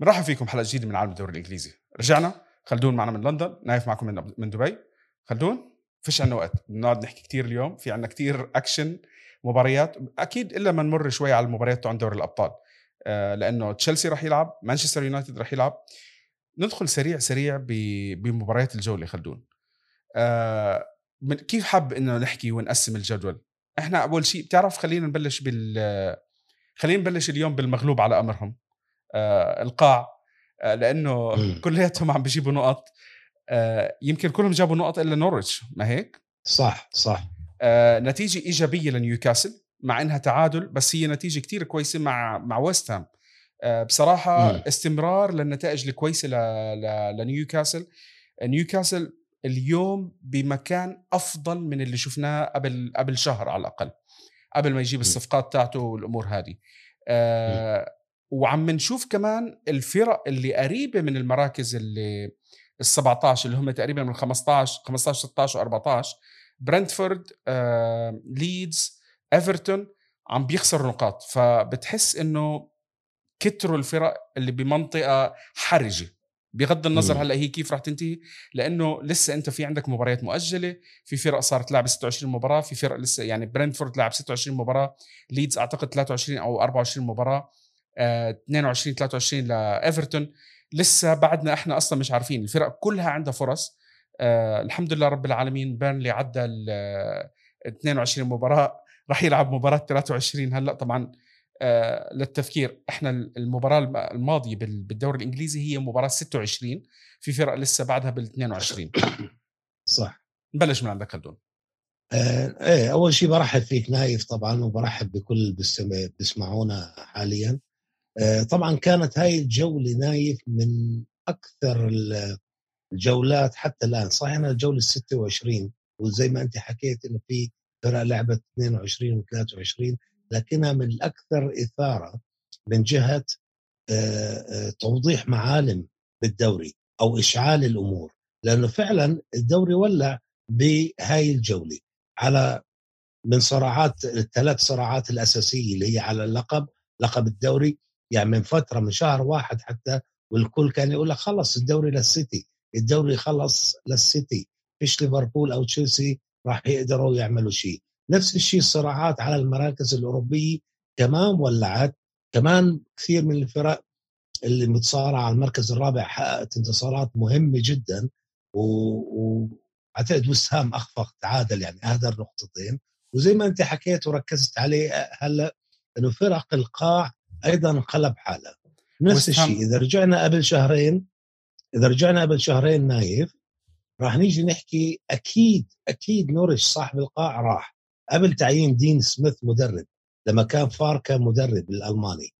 بنرحب فيكم حلقه جديدة من عالم الدوري الإنجليزي. رجعنا. خلدون معنا من لندن نايف معكم من من دبي. خلدون فيش عنا وقت. بنقعد نحكي كثير اليوم. في عنا كثير اكشن مباريات. أكيد إلا ما نمر شوي على المباريات عن دوري الأبطال. آه لأنه تشيلسي راح يلعب مانشستر يونايتد راح يلعب. ندخل سريع سريع بمباريات الجولة خلدون. آه كيف حاب إنه نحكي ونقسم الجدول؟ إحنا أول شيء بتعرف خلينا نبلش بال خلينا نبلش اليوم بالمغلوب على أمرهم. القاع آه لأنه كلياتهم عم بيجيبوا نقط. آه يمكن كلهم جابوا نقط إلا نورتش ما هيك؟ صح صح. آه نتيجة إيجابية لنيوكاسل مع إنها تعادل بس هي نتيجة كتير كويسة مع مع ويست هام. آه بصراحة مم. استمرار للنتائج الكويسة لنيوكاسل. نيوكاسل اليوم بمكان أفضل من اللي شفناه قبل قبل شهر على الأقل قبل ما يجيب الصفقات تاعته والأمور هذه. آه وعم نشوف كمان الفرق اللي قريبة من المراكز اللي ال 17 اللي هم تقريبا من 15 15 16 و14 برنتفورد آه، ليدز إيفرتون عم بيخسروا نقاط. فبتحس إنه كتروا الفرق اللي بمنطقة حرجة. بغض النظر هلأ هي كيف راح تنتهي لأنه لسه أنت في عندك مباريات مؤجلة في فرق صارت لعب 26 مباراة في فرق لسه يعني برنتفورد لعب 26 مباراة ليدز أعتقد 23 أو 24 مباراة. 22 23 لإيفرتون لسه بعدنا إحنا أصلا مش عارفين الفرق كلها عندها فرص. آه الحمد لله رب العالمين بيرنلي عدى ال 22 مباراة راح يلعب مباراة 23 هلأ طبعا آه للتذكير إحنا المباراة الماضية بالدوري الإنجليزي هي مباراة 26 في فرق لسه بعدها بال 22 صح. نبلش من عندك خلدون آه إيه أول شيء برحب فيك نايف طبعا وبرحب بكل بيسمعونا حاليا. طبعا كانت هاي الجولة نايف من أكثر الجولات حتى الآن. صحيح أنها الجولة ال 26 وزي ما أنت حكيت أنه في فرق لعبت 22 و 23 لكنها من الأكثر إثارة من جهة آه، آه، توضيح معالم بالدوري أو إشعال الأمور. لأنه فعلا الدوري ولع بهاي الجولة على من صراعات الثلاث صراعات الأساسية اللي هي على اللقب لقب الدوري يعني من فترة من شهر واحد حتى والكل كان يقول لك خلص الدوري للسيتي الدوري خلص للسيتي فيش ليفربول أو تشيلسي راح يقدروا يعملوا شيء. نفس الشيء الصراعات على المراكز الأوروبية كمان ولعت كمان كثير من الفرق اللي متصارعة على المركز الرابع حققت انتصارات مهمة جدا واعتقد وسهام أخفق تعادل يعني اهدر نقطتين وزي ما أنت حكيت وركزت عليه هلأ إنه فرق القاع أيضا انقلب حالة. نفس الشيء إذا رجعنا قبل شهرين إذا رجعنا قبل شهرين نايف راح نيجي نحكي أكيد أكيد نورش صاحب القاع راح. قبل تعيين دين سميث مدرب لما كان فاركا مدرب الألماني.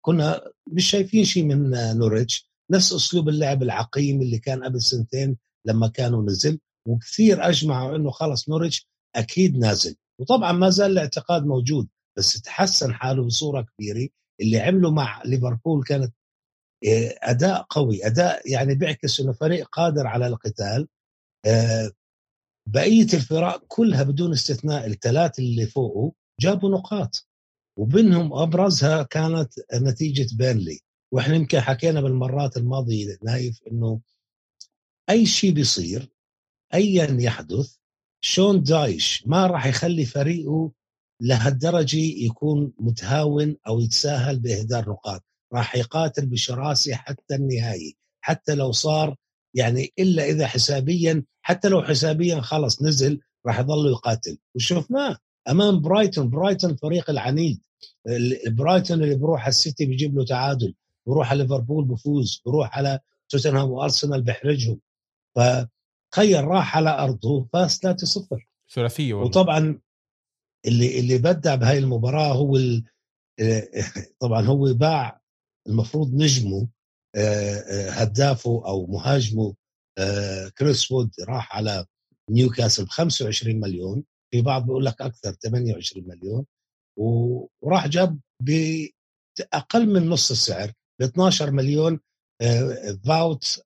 كنا مش شايفين شيء من نوريتش. نفس أسلوب اللعب العقيم اللي كان قبل سنتين لما كانوا نزل وكثير أجمعوا إنه خلص نوريتش أكيد نازل. وطبعا ما زال الاعتقاد موجود بس تحسن حاله بصورة كبيرة. اللي عمله مع ليفربول كانت آه، أداء قوي أداء يعني بيعكس إنه فريق قادر على القتال آه، بقية الفرق كلها بدون استثناء الثلاثه اللي فوقه جابوا نقاط وبينهم أبرزها كانت نتيجة بيرلي وإحنا يمكن حكينا بالمرات الماضية نايف إنه أي شيء بيصير ايا يحدث شون دايش ما راح يخلي فريقه لهالدرجة يكون متهاون أو يتساهل بإهدار نقاط. راح يقاتل بشراسة حتى النهايه حتى لو صار يعني إلا إذا حسابيا حتى لو حسابيا خلص نزل راح يظل يقاتل. وشفناه أمام برايتون برايتون فريق العنيد. برايتون اللي بروح على السيتي بيجيب له تعادل بروح على ليفربول بفوز بروح على توتنهام وأرسنال بيحرجهم فتخيل راح على أرضه فاز 3-0 ثلاثية وطبعا اللي اللي أبدع بهاي المباراة هو آه، طبعا هو باع المفروض نجمه آه، آه، هدافه أو مهاجمه كريس وود راح على نيوكاسل ب 25 مليون في بعض بيقول لك أكثر 28 مليون وراح جاب باقل من نص السعر ب 12 مليون فاوت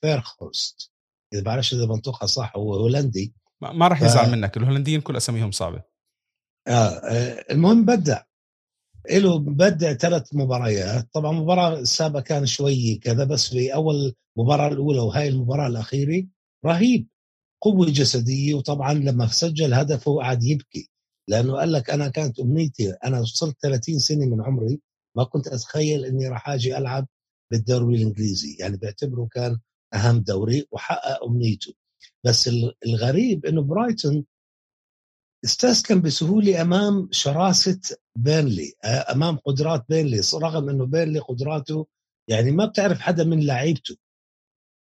فيخهورست إذا بعرفش إذا بنطقها صح هو هولندي. ما راح يزعل ف... منك الهولنديين كل أساميهم صعبة. آه, آه المهم بدع له بدع ثلاث مباريات. طبعا المباراة السابقة كان شوي كذا بس في أول مباراة الأولى وهاي المباراة الأخيرة رهيب قوة جسدية وطبعا لما سجل هدفه قعد يبكي. لأنه قال لك أنا كانت أمنيتي أنا وصلت 30 سنة من عمري ما كنت أتخيل إني راح آجي ألعب بالدوري الإنجليزي. يعني بعتبره كان أهم دوري وحقق أمنيته. بس الغريب إنه برايتون استسلم بسهولة أمام شراسة بيرنلي أمام قدرات بيرنلي رغم إنه بيرنلي قدراته يعني ما بتعرف حدا من لعيبته.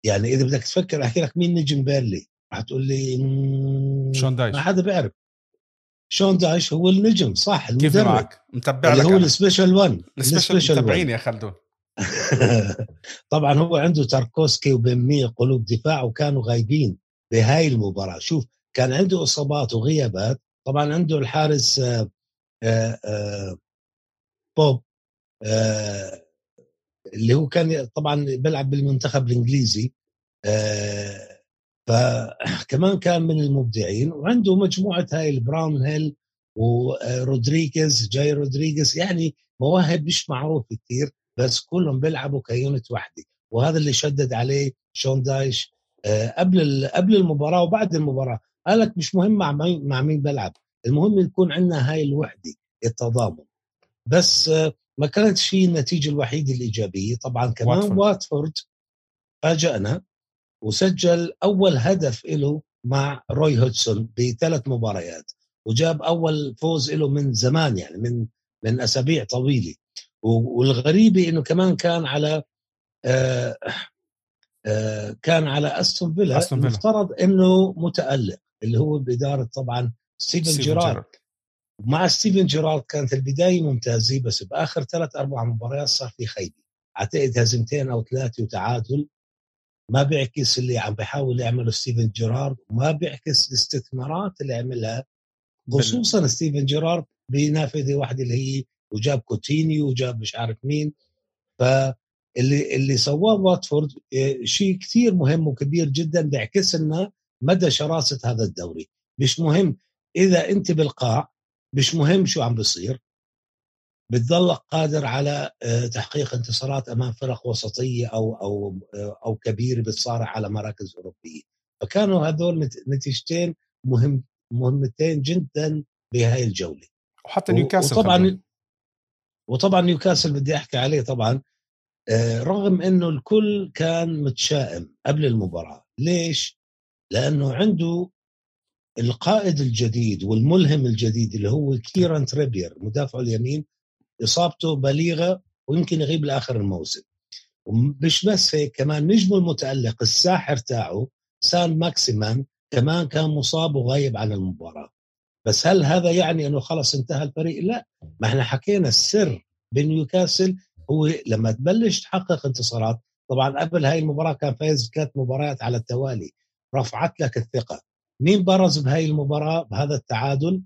يعني إذا بدك تفكر أحكي لك مين نجم بيرنلي راح تقول لي شون دايش. ما حدا بيعرف. شون دايش هو النجم صح المدرب. كيف معك؟ متبع لك هو ال special 1 ال special متابعين يا خلدون طبعا هو عنده تاركوسكي وبن مي قلوب دفاع وكانوا غايبين بهاي المباراة. شوف كان عنده إصابات وغيابات طبعا عنده الحارس آه، آآ آه، بوب آه، اللي هو كان طبعا بيلعب بالمنتخب الإنجليزي فكمان كان من المبدعين وعنده مجموعة هاي البراون هيل ورودريغيز جاي رودريغيز يعني مواهب مش معروفه كثير بس كلهم بيلعبوا ك unit واحدة وهذا اللي شدد عليه شون دايش قبل قبل المباراة وبعد المباراة. قال لك مش مهم مع مين مع مين بلعب المهم يكون عندنا هاي الوحدة التضامن. بس ما كانتش هي النتيجة الوحيدة الإيجابية. طبعا كمان واتفورد, واتفورد فاجأنا وسجل أول هدف له مع روي هودسون بثلاث مباريات وجاب أول فوز له من زمان يعني من من أسابيع طويلة. والغريبة إنه كمان كان على آه آه كان على أستون فيلا. المفترض إنه متألق. اللي هو بإدارة طبعا ستيفن جيرارد. مع ستيفن جيرارد كانت البداية ممتازة بس بآخر ثلاث أربع مباريات صار في خيبة. اعتقد هزيمتين أو ثلاثة وتعادل. ما بيعكس اللي عم بيحاول يعمله ستيفن جيرارد وما بيعكس الاستثمارات اللي عملها خصوصا ستيفن جيرارد بنافذة واحدة اللي هي وجاب كوتينيو وجاب مش عارف مين. فاللي اللي سواه واتفورد آه، شيء كثير مهم وكبير جدا بيعكس لنا مدى شراسة هذا الدوري. مش مهم إذا أنت بالقاع مش مهم شو عم بيصير بتضلك قادر على آه، تحقيق انتصارات أمام فرق وسطية أو أو آه، أو كبيرة بتصارع على مراكز أوروبية. فكانوا هذول نتيجتين مهم مهمتين جدا بهاي الجولة. وحتى نيوكاسل وطبعا وطبعا نيوكاسل بدي أحكي عليه طبعا. آه، رغم إنه الكل كان متشائم قبل المباراة. ليش؟ لأنه عنده القائد الجديد والملهم الجديد اللي هو كيران تريبير مدافع اليمين إصابته بليغة ويمكن يغيب لآخر الموسم. مش بس هيك كمان نجمه المتألق الساحر تاعه سان ماكسيمان كمان كان مصاب وغايب عن المباراة. بس هل هذا يعني إنه خلص انتهى الفريق؟ لا. ما إحنا حكينا السر بنيوكاسل هو لما تبلش تحقق انتصارات طبعا قبل هاي المباراة كان فايز ثلاث مباريات على التوالي. رفعت لك الثقة. مين برز بهاي المباراة؟ بهذا التعادل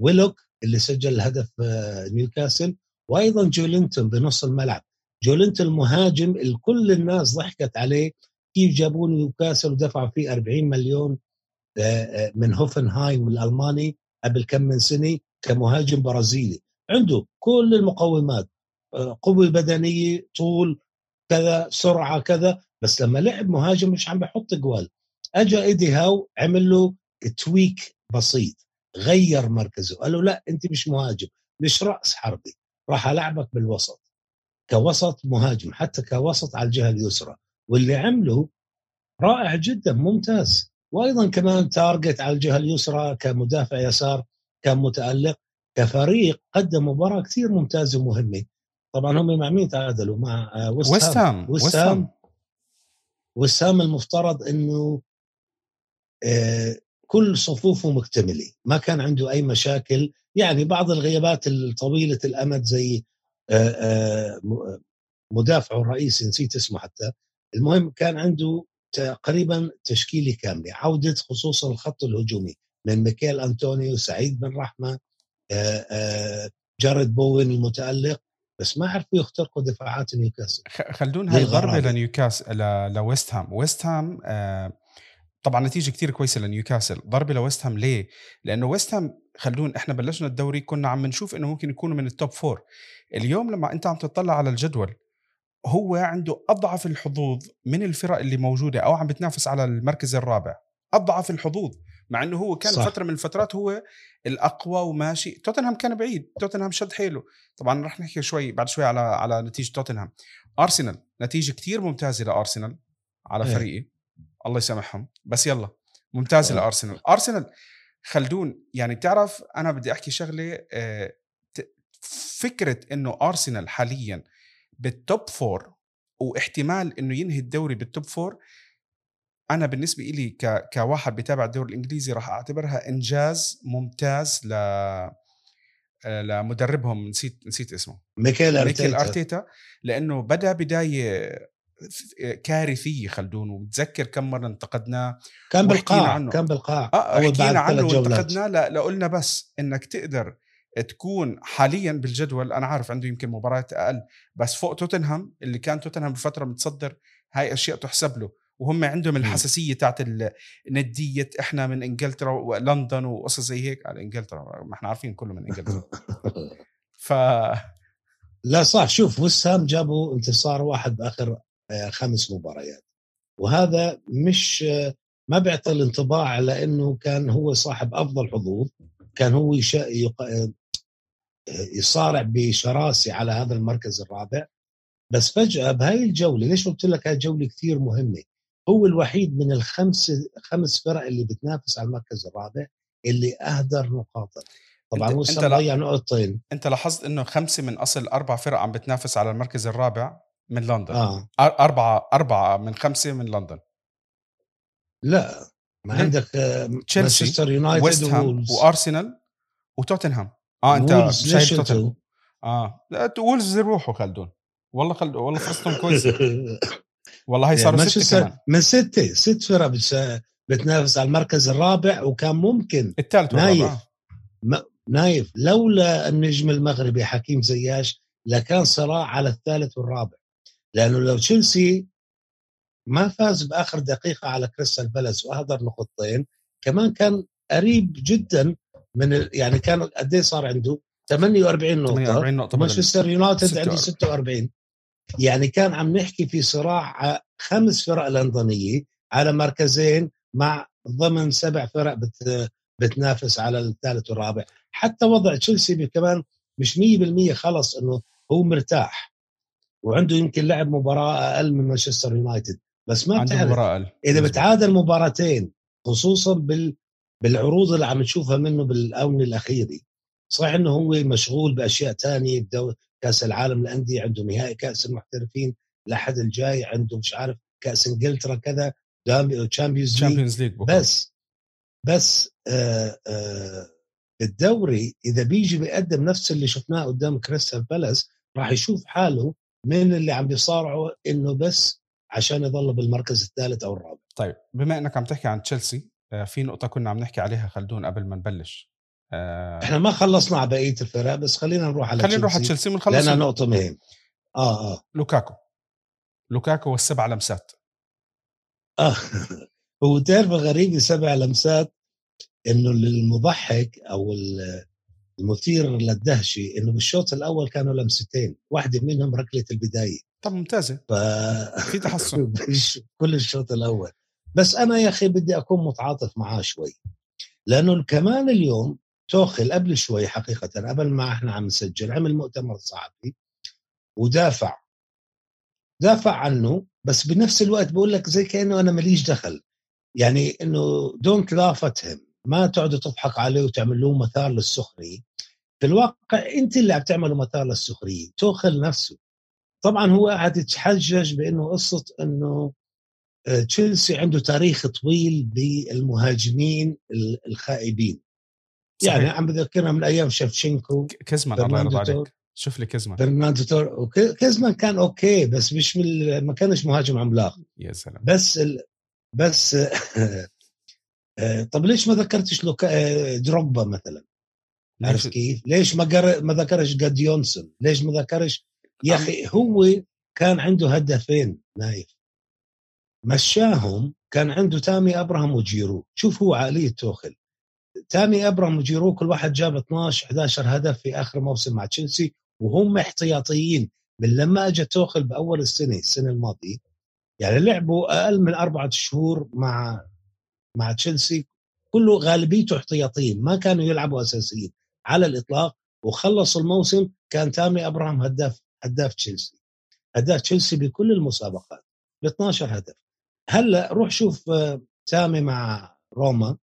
ويلوك اللي سجل هدف آه، نيوكاسل وأيضا جولينتون بنص الملعب. جولينتون المهاجم الكل الناس ضحكت عليه كيف جابوا نيوكاسل ودفعوا فيه 40 مليون آه، آه، من هوفنهايم الألماني قبل كم من سنة كمهاجم برازيلي. عنده كل المقومات قوة بدنية طول كذا سرعة كذا بس لما لعب مهاجم مش عم بحط اجوال. اجى إيدي هاو عمل له tweak بسيط غير مركزه قال له لا أنت مش مهاجم مش رأس حربي راح ألعبك بالوسط كوسط مهاجم حتى كوسط على الجهة اليسرى واللي عمله رائع جدا ممتاز وأيضا كمان تارجت على الجهة اليسرى كمدافع يسار كان متالق كفريق قدم مباراة كثير ممتازة ومهمة. طبعا هم مع مين تعادلوا؟ مع ويست هام. ويست هام ويست هام. المفترض إنه آه، كل صفوفه مكتملة. ما كان عنده أي مشاكل. يعني بعض الغيابات الطويلة الأمد زي آه، آه، مدافعه الرئيسي نسيت اسمه حتى. المهم كان عنده تقريبا تشكيلة كاملة. عودة خصوصا الخط الهجومي من ميكيل أنطونيو سعيد بن رحمة جارد بوين المتألق. بس ما عرفوا يخترقوا دفاعات نيوكاسل. خلدون هاي ضربه لنيوكاسل لويست هام. ويست هام طبعا نتيجة كتير كويسة لنيوكاسل. ضربة لويست هام ليه؟ لأنه ويست هام خلون إحنا بلشنا الدوري كنا عم نشوف إنه ممكن يكونوا من ال top four اليوم لما أنت عم تطلع على الجدول هو عنده أضعف الحظوظ من الفرق اللي موجودة أو عم بتنافس على المركز الرابع. أضعف الحظوظ مع إنه هو كان صح. فترة من الفترات هو الأقوى وماشي. توتنهام كان بعيد توتنهام شد حيله. طبعا رح نحكي شوي بعد شوي على على نتيجة توتنهام. أرسنال نتيجة كتير ممتازة لأرسنال على إيه. فريقي. الله يسامحهم. بس يلا ممتازه إيه. لارسنال أرسنال خلدون يعني بتعرف أنا بدي أحكي شغلة آه، فكرة إنه أرسنال حاليا بال top four واحتمال إنه ينهي الدوري بال top four أنا بالنسبة لي ك... كواحد بتابع الدوري الإنجليزي راح أعتبرها إنجاز ممتاز ل لمدربهم نسيت نسيت اسمه. ميكيل أرتيتا. ميكيل أرتيتا لأنه بدأ بداية كارثيه خلدون وبتذكر كم مرة انتقدناه كان بالقاع عنه. كان بالقاع. آه حكينا عنه وانتقدناه لقلنا بس إنك تقدر تكون حاليا بالجدول أنا عارف عنده يمكن مباريات أقل بس فوق توتنهام اللي كان توتنهام بفترة متصدر هاي أشياء تحسب له. وهم عندهم الحساسية تاعت النديه إحنا من إنجلترا ولندن وقصص زي هيك. على إنجلترا ما إحنا عارفين كله من إنجلترا. ف لا صح شوف وسام جابوا انتصار واحد بآخر خمس مباريات. وهذا مش آه، ما بيعطي الانطباع على انه كان هو صاحب أفضل حظوظ كان هو آه، يصارع بشراسه على هذا المركز الرابع. بس فجأة بهاي الجولة ليش قلت لك هاي جولة كثير مهمة؟ هو الوحيد من الخمس خمس فرق اللي بتنافس على المركز الرابع اللي أهدر نقاطه طبعا هو ضيع نقطتين. أنت لاحظت إنه خمسة من أصل أربع فرق عم بتنافس على المركز الرابع؟ من لندن. آه. أربعة أربعة من خمسة من لندن. لا ما عندك مانشستر يونايتد ويست هام وأرسنال وتوتنهام. آه أنت شايف توتنهام. آه. لا وولز يروحوا خلدون والله خل... والله فرصتهم كويسه والله هي صاروا ستة كمان. من ستة ست فرق بتنافس على المركز الرابع وكان ممكن الثالث نايف. م... نايف. لولا النجم المغربي حكيم زياش لكان صراع على الثالث والرابع. لأنه لو تشيلسي ما فاز بآخر دقيقة على كريستال بالاس وأهدر نقطتين كمان كان قريب جدا من يعني كان قد إيه صار عنده؟ 48 نقطة. 48 نقطة مانشستر يونايتد عنده 46 يعني كان عم نحكي في صراع خمس فرق لندنية على مركزين مع ضمن سبع فرق بت بتنافس على الثالث والرابع. حتى وضع تشيلسي كمان مش 100% خلص إنه هو مرتاح. وعنده يمكن لعب مباراة أقل من مانشستر يونايتد. بس ما بتعرف مباراة أقل. إذا بتعادل مباراتين خصوصا بال بالعروض اللي عم نشوفها منه بالآونة الأخيرة صحيح إنه هو مشغول بأشياء ثانية بدو كأس العالم للأندية عنده نهائي كأس المحترفين الأحد الجاي عنده مش عارف كأس إنجلترا كذا Champions League بس بس آه آه الدوري إذا بيجي بيقدم نفس اللي شفناه قدام كريستال بالاس راح يشوف حاله من اللي عم بيصارعوا إنه بس عشان يضل بالمركز الثالث أو الرابع. طيب بما إنك عم تحكي عن تشيلسي آه، في نقطة كنا عم نحكي عليها خلدون قبل ما نبلش. آه إحنا ما خلصنا على بقية الفرق بس خلينا نروح على خلينا نروح على تشيلسي ونخلص لأنها نقطة مهمة. آه آه. لوكاكو. لوكاكو والسبع لمسات. آه. هو تعرف الغريب السبع لمسات إنه المضحك أو المثير للدهشه إنه بالشوط الأول كانوا لمستين واحدة منهم ركله البداية. طب ممتازة. ف... في تحسن. كل الشوط الأول. بس أنا يا أخي بدي أكون متعاطف معاه شوي. لأنه كمان اليوم توخل قبل شوي حقيقة قبل ما إحنا عم نسجل عمل مؤتمر صحفي ودافع. دافع عنه بس بنفس الوقت بقول لك زي كأنه أنا ماليش دخل. يعني إنه don't laugh at ما تقعدوا تضحك عليه وتعمل له مثار للسخرية. في الواقع أنت اللي عم تعملوا مثار للسخرية توخل نفسه. طبعا هو قاعد يتحجج بأنه قصة إنه آه، تشيلسي عنده تاريخ طويل بالمهاجمين الخائبين. صحيح. يعني عم بذكرنا من أيام شفتشينكو كزمان الله يرضى عليك. شوف لي كزمان. برناردو تور كزمان كان okay بس مش من ما كانش مهاجم عملاق. يا سلام. بس ال... بس طب ليش ما ذكرتش لوكا آه، دروجبا مثلا؟ عرفت كيف؟ ليش ما قر... ما ذكرش جاد يونسون؟ ليش ما ذكرش يا أخي هو كان عنده هدفين نايف. مشاهم كان عنده تامي أبراهام وجيرو. شوف هو عقلية توخل تامي أبراهام وجيرو كل واحد جاب 12 11 هدف في آخر موسم مع تشيلسي وهم احتياطيين. من لما اجى توخل بأول السنة السنة الماضية يعني لعبوا أقل من أربعة شهور مع مع تشيلسي كله غالبيته احتياطيين ما كانوا يلعبوا أساسيين على الإطلاق وخلص الموسم كان تامي أبراهام هداف هداف تشيلسي. هداف تشيلسي بكل المسابقات ب 12 هدف. هلأ روح شوف آه، تامي مع روما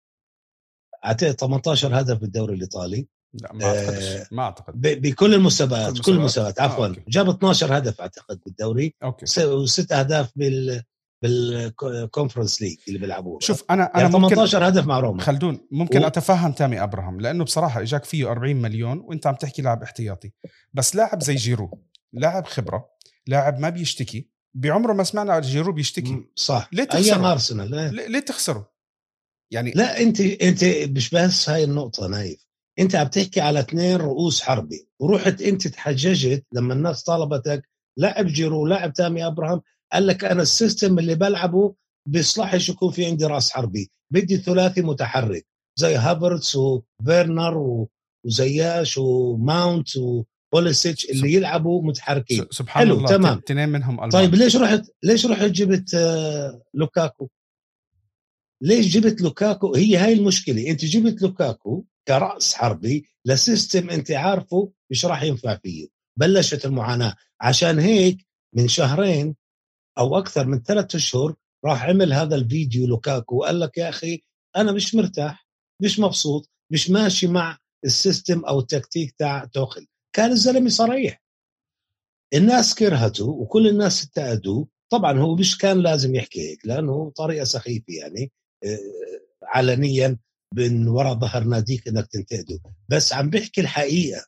أعطيه 18 هدف بالدوري الإيطالي. لا ما أعتقدش آه ما أعتقد. بكل المسابقات كل المسابقات. عفوا. آه جاب 12 هدف أعتقد بالدوري. okay. وست أهداف بال بال Conference League اللي بيلعبوه شوف أنا أنا يعني 18 هدف مع روما. خلدون ممكن و... أتفهم تامي أبراهام لأنه بصراحة إجاك فيه 40 مليون وأنت عم تحكي لاعب احتياطي. بس لاعب زي جيرو لاعب خبرة لاعب ما بيشتكي بعمره ما سمعنا جيرو بيشتكي. صح. ليه تخسره؟ أيام ارسنال ليه تخسره؟ يعني لا انت أنت مش بس هاي النقطة نايف. أنت عم تحكي على اثنين رؤوس حربي ورحت أنت تحججت لما الناس طالبتك لاعب جيرو لاعب تامي أبراهام قال لك أنا ال system اللي بلعبه بيصلحش يكون في عندي راس حربي. بدي ثلاثي متحرك زي هافرتس وفيرنر وزياش وماونت وبوليسيتش اللي يلعبوا متحركين. سبحان حلو الله تمام. اثنين منهم ألمان. طيب ليش رحت ليش رحت جبت آه لوكاكو؟ ليش جبت لوكاكو؟ هي هاي المشكلة. أنت جبت لوكاكو كرأس حربي ل system أنت عارفه مش راح ينفع فيه. بلشت المعاناة. عشان هيك من شهرين أو أكثر من ثلاثة اشهر راح عمل هذا الفيديو لوكاكو وقال لك يا أخي أنا مش مرتاح مش مبسوط مش ماشي مع السيستم أو التكتيك تاع توخل كان الزلمة صريح. الناس كرهته وكل الناس انتقدوه طبعا هو مش كان لازم يحكي هيك لأنه طريقة سخيفة يعني آه، علنيا من وراء ظهر ناديك إنك تنتقده. بس عم بيحكي الحقيقة.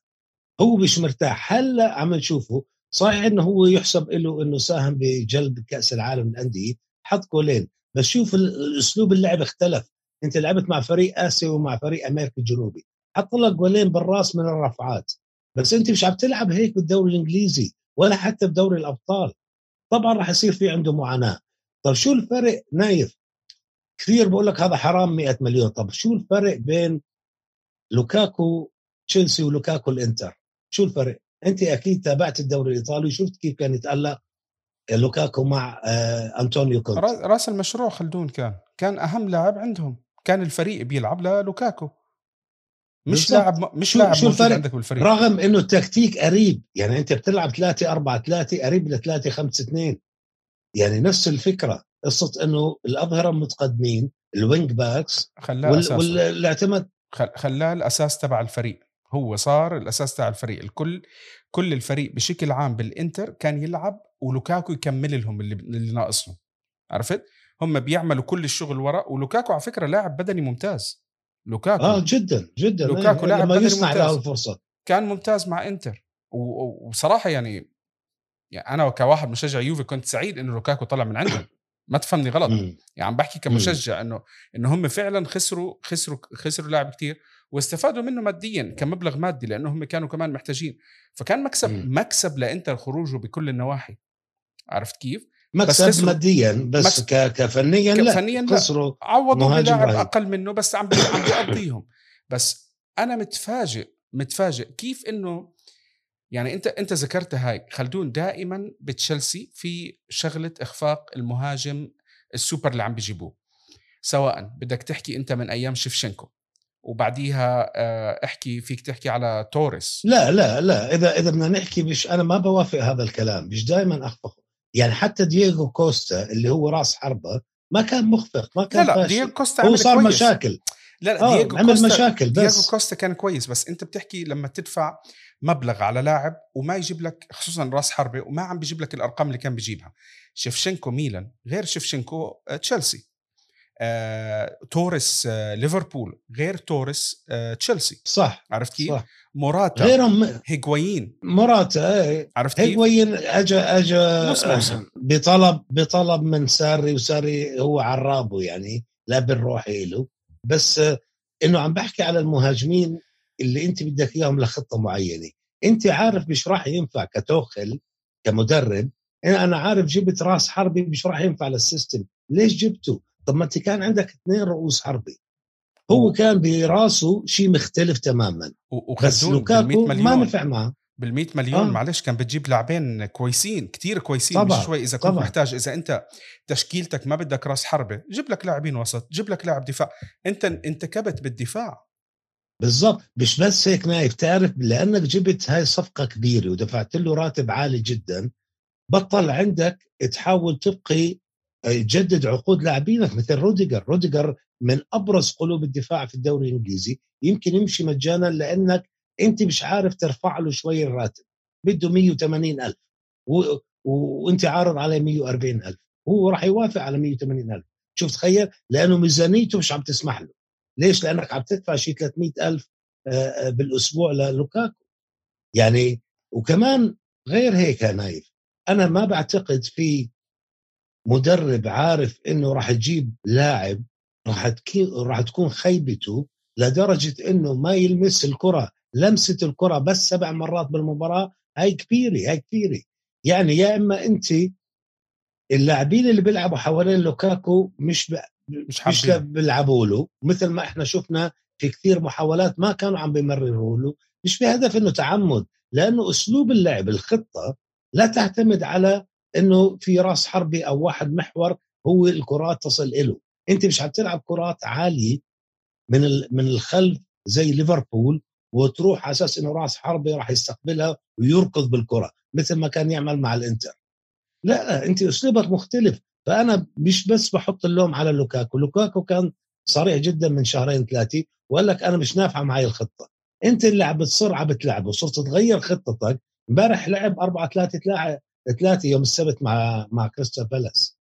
هو مش مرتاح. هلأ عم نشوفه صحيح إنه هو يحسب له إنه ساهم بجلب كأس العالم للأندية. حط جولين. بس شوف أسلوب اللعب اختلف. أنت لعبت مع فريق آسيا ومع فريق أمريكا الجنوبي. حط لك جولين بالراس من الرفعات. بس أنت مش عم تلعب هيك بالدوري الإنجليزي ولا حتى بدوري الأبطال. طبعا راح يصير في عنده معاناة. طب شو الفرق؟ نايف كثير بقول لك هذا حرام 100 مليون. طب شو الفرق بين لوكاكو تشيلسي ولوكاكو الإنتر؟ شو الفرق؟ أنت أكيد تابعت الدوري الإيطالي وشفت كيف كان يتألق. لوكاكو مع آه، أنطونيو كونتي. راس المشروع خلدون كان. كان أهم لاعب عندهم. كان الفريق بيلعب للوكاكو. مش لاعب مش لاعب شو الفرق؟ عندك بالفريق. رغم إنه التكتيك قريب يعني أنت بتلعب 3 4 3 قريب ل 3 5 2 يعني نفس الفكرة. قصة إنه الأظهرة المتقدمين ال wing backs خلاه وال... والاعتماد. خلاه الأساس تبع الفريق. هو صار الأساس تاع الفريق. الكل كل الفريق بشكل عام بالإنتر كان يلعب ولوكاكو يكمل لهم اللي, اللي ناقصهم. عرفت؟ هم بيعملوا كل الشغل ورا ولوكاكو على فكرة لاعب بدني ممتاز. لوكاكو آه جدا جدا. لوكاكو لاعب بدني يسمع له الفرصة. كان ممتاز مع إنتر. وصراحة يعني يعني أنا كواحد مشجع يوفي كنت سعيد انه لوكاكو طلع من عندهم. ما تفهمني غلط. يعني عم بحكي كمشجع انه إنه هم فعلا خسروا خسروا خسروا لاعب كتير. واستفادوا منه ماديا كمبلغ مادي لأنه هم كانوا كمان محتاجين. فكان مكسب مم. مكسب لإنتر خروجه بكل النواحي. عرفت كيف؟ مكسب بس ماديا بس مكسب كفنيا لا فنيا خسروا عوضوا بلاعب أقل منه بس عم عم بيقضيهم. بس أنا متفاجئ متفاجئ كيف إنه يعني انت أنت ذكرت هاي. خلدون دائما بتشيلسي في شغلة إخفاق المهاجم السوبر اللي عم بيجيبوه. سواء بدك تحكي أنت من أيام شيفشينكو وبعديها آه، احكي فيك تحكي على توريس. لا لا لا إذا إذا بدنا نحكي مش أنا ما بوافق هذا الكلام مش دائما أخفق. يعني حتى دييغو كوستا اللي هو راس حربة ما كان مخفق ما كان لا لا دييغو كوستا هو صار كويس. مشاكل. لا لا دييغو عمل كوستا مشاكل بس. دييغو كوستا كان كويس بس أنت بتحكي لما تدفع مبلغ على لاعب وما يجيب لك خصوصا راس حربة وما عم بيجيب لك الأرقام اللي كان بيجيبها. شيفشينكو ميلان غير شيفشينكو آه، تشيلسي. آه، توريس آه، ليفربول غير توريس آه، تشيلسي. صح عرفت كيف؟ صح. موراتا غيرهم هيغواين. موراتا إيه. عرفت كيف؟ هيغواين اجى اجى بطلب بطلب من ساري وساري هو عرابه يعني لا بنروح له. بس إنه عم بحكي على المهاجمين اللي أنت بدك إياهم لخطة معينة. أنت عارف مش راح ينفع كتوخل كمدرب. أنا عارف جبت راس حربي مش راح ينفع للسيستم. ليش جبته؟ طب ما انت كان عندك اثنين رؤوس حربي. هو كان براسه شيء مختلف تماما. بس لوكاكو ما نفع معه. بال 100 مليون آه. معلش كان بتجيب لاعبين كويسين كتير كويسين طبعا. مش شوي. إذا كنت طبعا. محتاج إذا أنت تشكيلتك ما بدك راس حربة جيب لك لاعبين وسط جيب لك لاعب دفاع. أنت انت كبيت بالدفاع. بالضبط. مش بس هيك نايف. تعرف لأنك جبت هاي صفقة كبيرة ودفعت له راتب عالي جدا بطل عندك تحاول تبقى تجدد عقود لاعبينك مثل روديجر. روديجر من أبرز قلوب الدفاع في الدوري الإنجليزي. يمكن يمشي مجانا لأنك أنت مش عارف ترفع له شوي الراتب. بده 180 ألف. و... وأنت عارض عليه 140 ألف. هو راح يوافق على 180 ألف. شوف تخيل لأنه ميزانيته مش عم تسمح له. ليش؟ لأنك عم تدفع شيء 300 ألف بالأسبوع للوكاكو. يعني وكمان غير هيك يا نايف. أنا ما بعتقد في مدرب عارف إنه راح تجيب لاعب راح راح تكون خيبته لدرجة إنه ما يلمس الكرة لمسة الكرة بس سبع مرات بالمباراة هاي كبيرة هاي كبيرة. يعني يا إما أنت اللاعبين اللي بيلعبوا حوالين لوكاكو مش ب... مش, مش بيلعبوا له مثل ما إحنا شفنا في كثير محاولات ما كانوا عم بيمرروا له مش بهدف إنه تعمد لأنه أسلوب اللعب الخطة لا تعتمد على إنه في راس حربي أو واحد محور هو الكرات تصل له أنت مش حتلعب كرات عالية من من الخلف زي ليفربول وتروح على أساس إنه راس حربي راح يستقبلها ويركض بالكرة مثل ما كان يعمل مع الإنتر. لا أنت أسلوبك مختلف فأنا مش بس بحط اللوم على لوكاكو. لوكاكو كان صريح جدا من شهرين ثلاثة وقال لك أنا مش نافعة معي الخطة. أنت اللي عم بتصر عم بتلعب وصرت تغير خطتك. امبارح لعب 4 3 3 يوم السبت مع مع كريستال بالاس.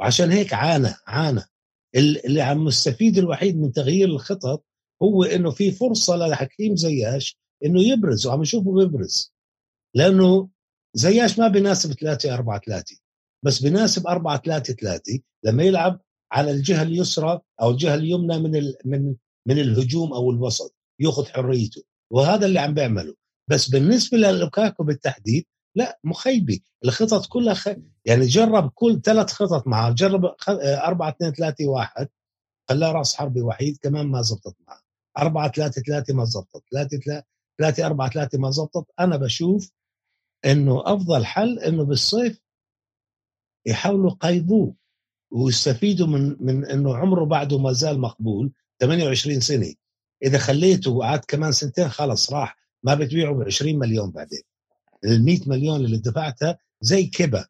وعشان هيك عانى عانى. اللي عم مستفيد الوحيد من تغيير الخطط هو إنه في فرصة لحكيم زياش إنه يبرز وعم نشوفه بيبرز. لأنه زياش ما بيناسب 3 4 3 بس بيناسب 4 3 3 لما يلعب على الجهة اليسرى أو الجهة اليمنى من ال من من الهجوم أو الوسط يأخذ حريته. وهذا اللي عم بيعمله. بس بالنسبة للوكاكو بالتحديد لا مخيبه الخطط كلها خ... يعني جرب كل ثلاث خطط معه جرب 4 2 3 1 خلاه راس حربي وحيد كمان ما زبطت معه. 4 3 3 ما زبطت 3 3 3 4 3 ما زبطت. أنا بشوف إنه أفضل حل إنه بالصيف يحاولوا يقيدوه ويستفيدوا من من إنه عمره بعده ما زال مقبول 28 سنة. إذا خليته وقعد كمان سنتين خلص راح ما بتبيعه ب 20 مليون بعدين. ال 100 مليون اللي دفعتها زي كبا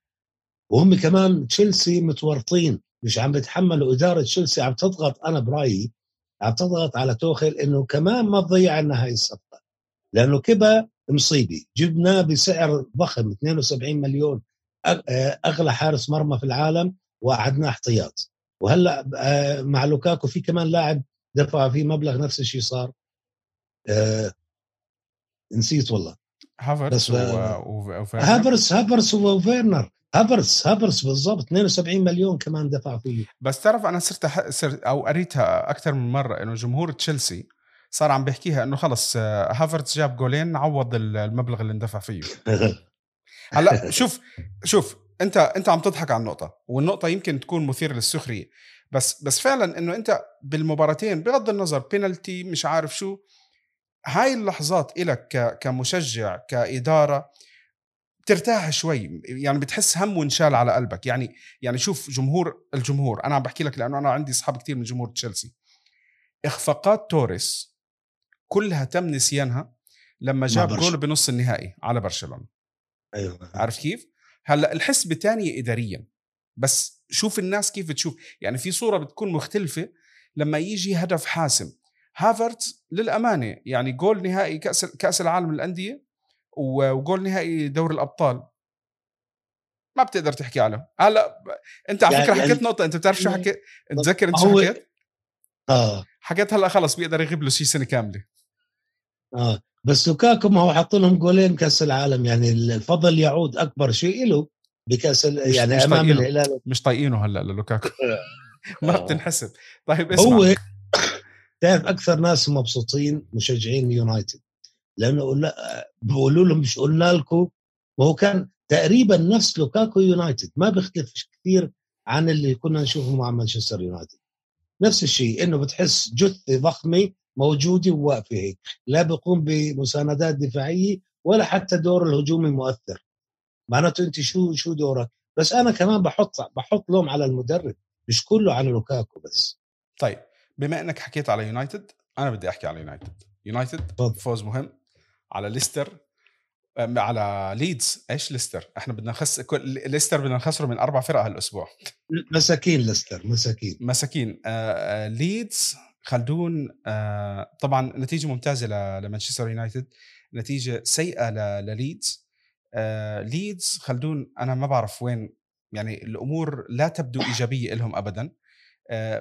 وهم كمان تشيلسي متورطين مش عم بتحملوا إدارة تشيلسي عم تضغط أنا برأيي عم تضغط على توخل إنه كمان ما تضيع لنا هاي الصفقه لأنه كبا مصيبة. جبناه بسعر ضخم 72 مليون أغلى حارس مرمى في العالم وقعدناه احتياط. وهلأ آه، مع لوكاكو في كمان لاعب دفع فيه مبلغ نفس الشيء صار. أه نسيت والله. هافرتس هافرتس هافرتس وفيرنر هافرتس هافرتس بالضبط. 72 مليون كمان دفع فيه. بس تعرف أنا صرت صرت أو قريتها أكثر من مرة إنه جمهور تشيلسي صار عم بيحكيها إنه خلص آه، هافرتس جاب جولين عوض المبلغ اللي اندفع فيه. هلأ شوف شوف أنت أنت عم تضحك على النقطة والنقطة يمكن تكون مثيرة للسخرية. بس بس فعلا إنه أنت بالمباراتين بغض النظر بينالتي مش عارف شو هاي اللحظات إلك كمشجع كإدارة بترتاح شوي يعني بتحس هم وانشال على قلبك. يعني يعني شوف جمهور الجمهور أنا عم بحكي لك لأنه أنا عندي اصحاب كثير من جمهور تشيلسي. إخفاقات توريس كلها تم نسيانها لما جاب جول بنص النهائي على برشلونة. أيوه. عارف كيف؟ هلأ الحسبه تانية اداريا. بس شوف الناس كيف بتشوف يعني في صورة بتكون مختلفة لما يجي هدف حاسم. هافرتز للأمانة يعني جول نهائي كأس كأس العالم للأندية وجول نهائي دوري الأبطال. ما بتقدر تحكي عليه هلأ أنت على فكرة يعني حكيت نقطة أنت بتعرف شو حكيت تذكر أنت شو حكيت؟ آه. حكيت هلأ خلص بيقدر يغيب له شي سنة كاملة. آه. بس لوكاكو ما هو حط لهم جولين كأس العالم يعني الفضل يعود أكبر شيء له بكأس يعني مش أمام الهلال. مش طايقينه هلأ للوكاكو. ما. بتنحسب. طيب اسمع. هو تعرف أكثر ناس مبسوطين مشجعين يونايتد. لأنه بقولوا لهم مش قلنا لكم وهو كان تقريبا نفس لوكاكو يونايتد. ما بيختلف كثير عن اللي كنا نشوفه مع مانشستر يونايتد. نفس الشيء إنه بتحس جثة ضخمة موجودة وواقفة هيك. لا بيقوم بمساندات دفاعية ولا حتى دور الهجومي مؤثر. معناته أنت شو شو دورك؟ بس أنا كمان بحط بحط لوم على المدرب مش كله على لوكاكو بس. طيب. بما إنك حكيت على يونايتد أنا بدي أحكي على يونايتد يونايتد فوز مهم على ليستر على ليدز إيش ليستر إحنا بدنا نخسر كل ليستر بدنا نخسره من أربع فرق هالأسبوع. مساكين ليستر مساكين. مساكين. آه ليدز خلدون آه طبعا نتيجة ممتازة لمانشستر يونايتد نتيجة سيئة لليدز آه ليدز خلدون أنا ما بعرف وين يعني الأمور لا تبدو إيجابية لهم ابدا. آه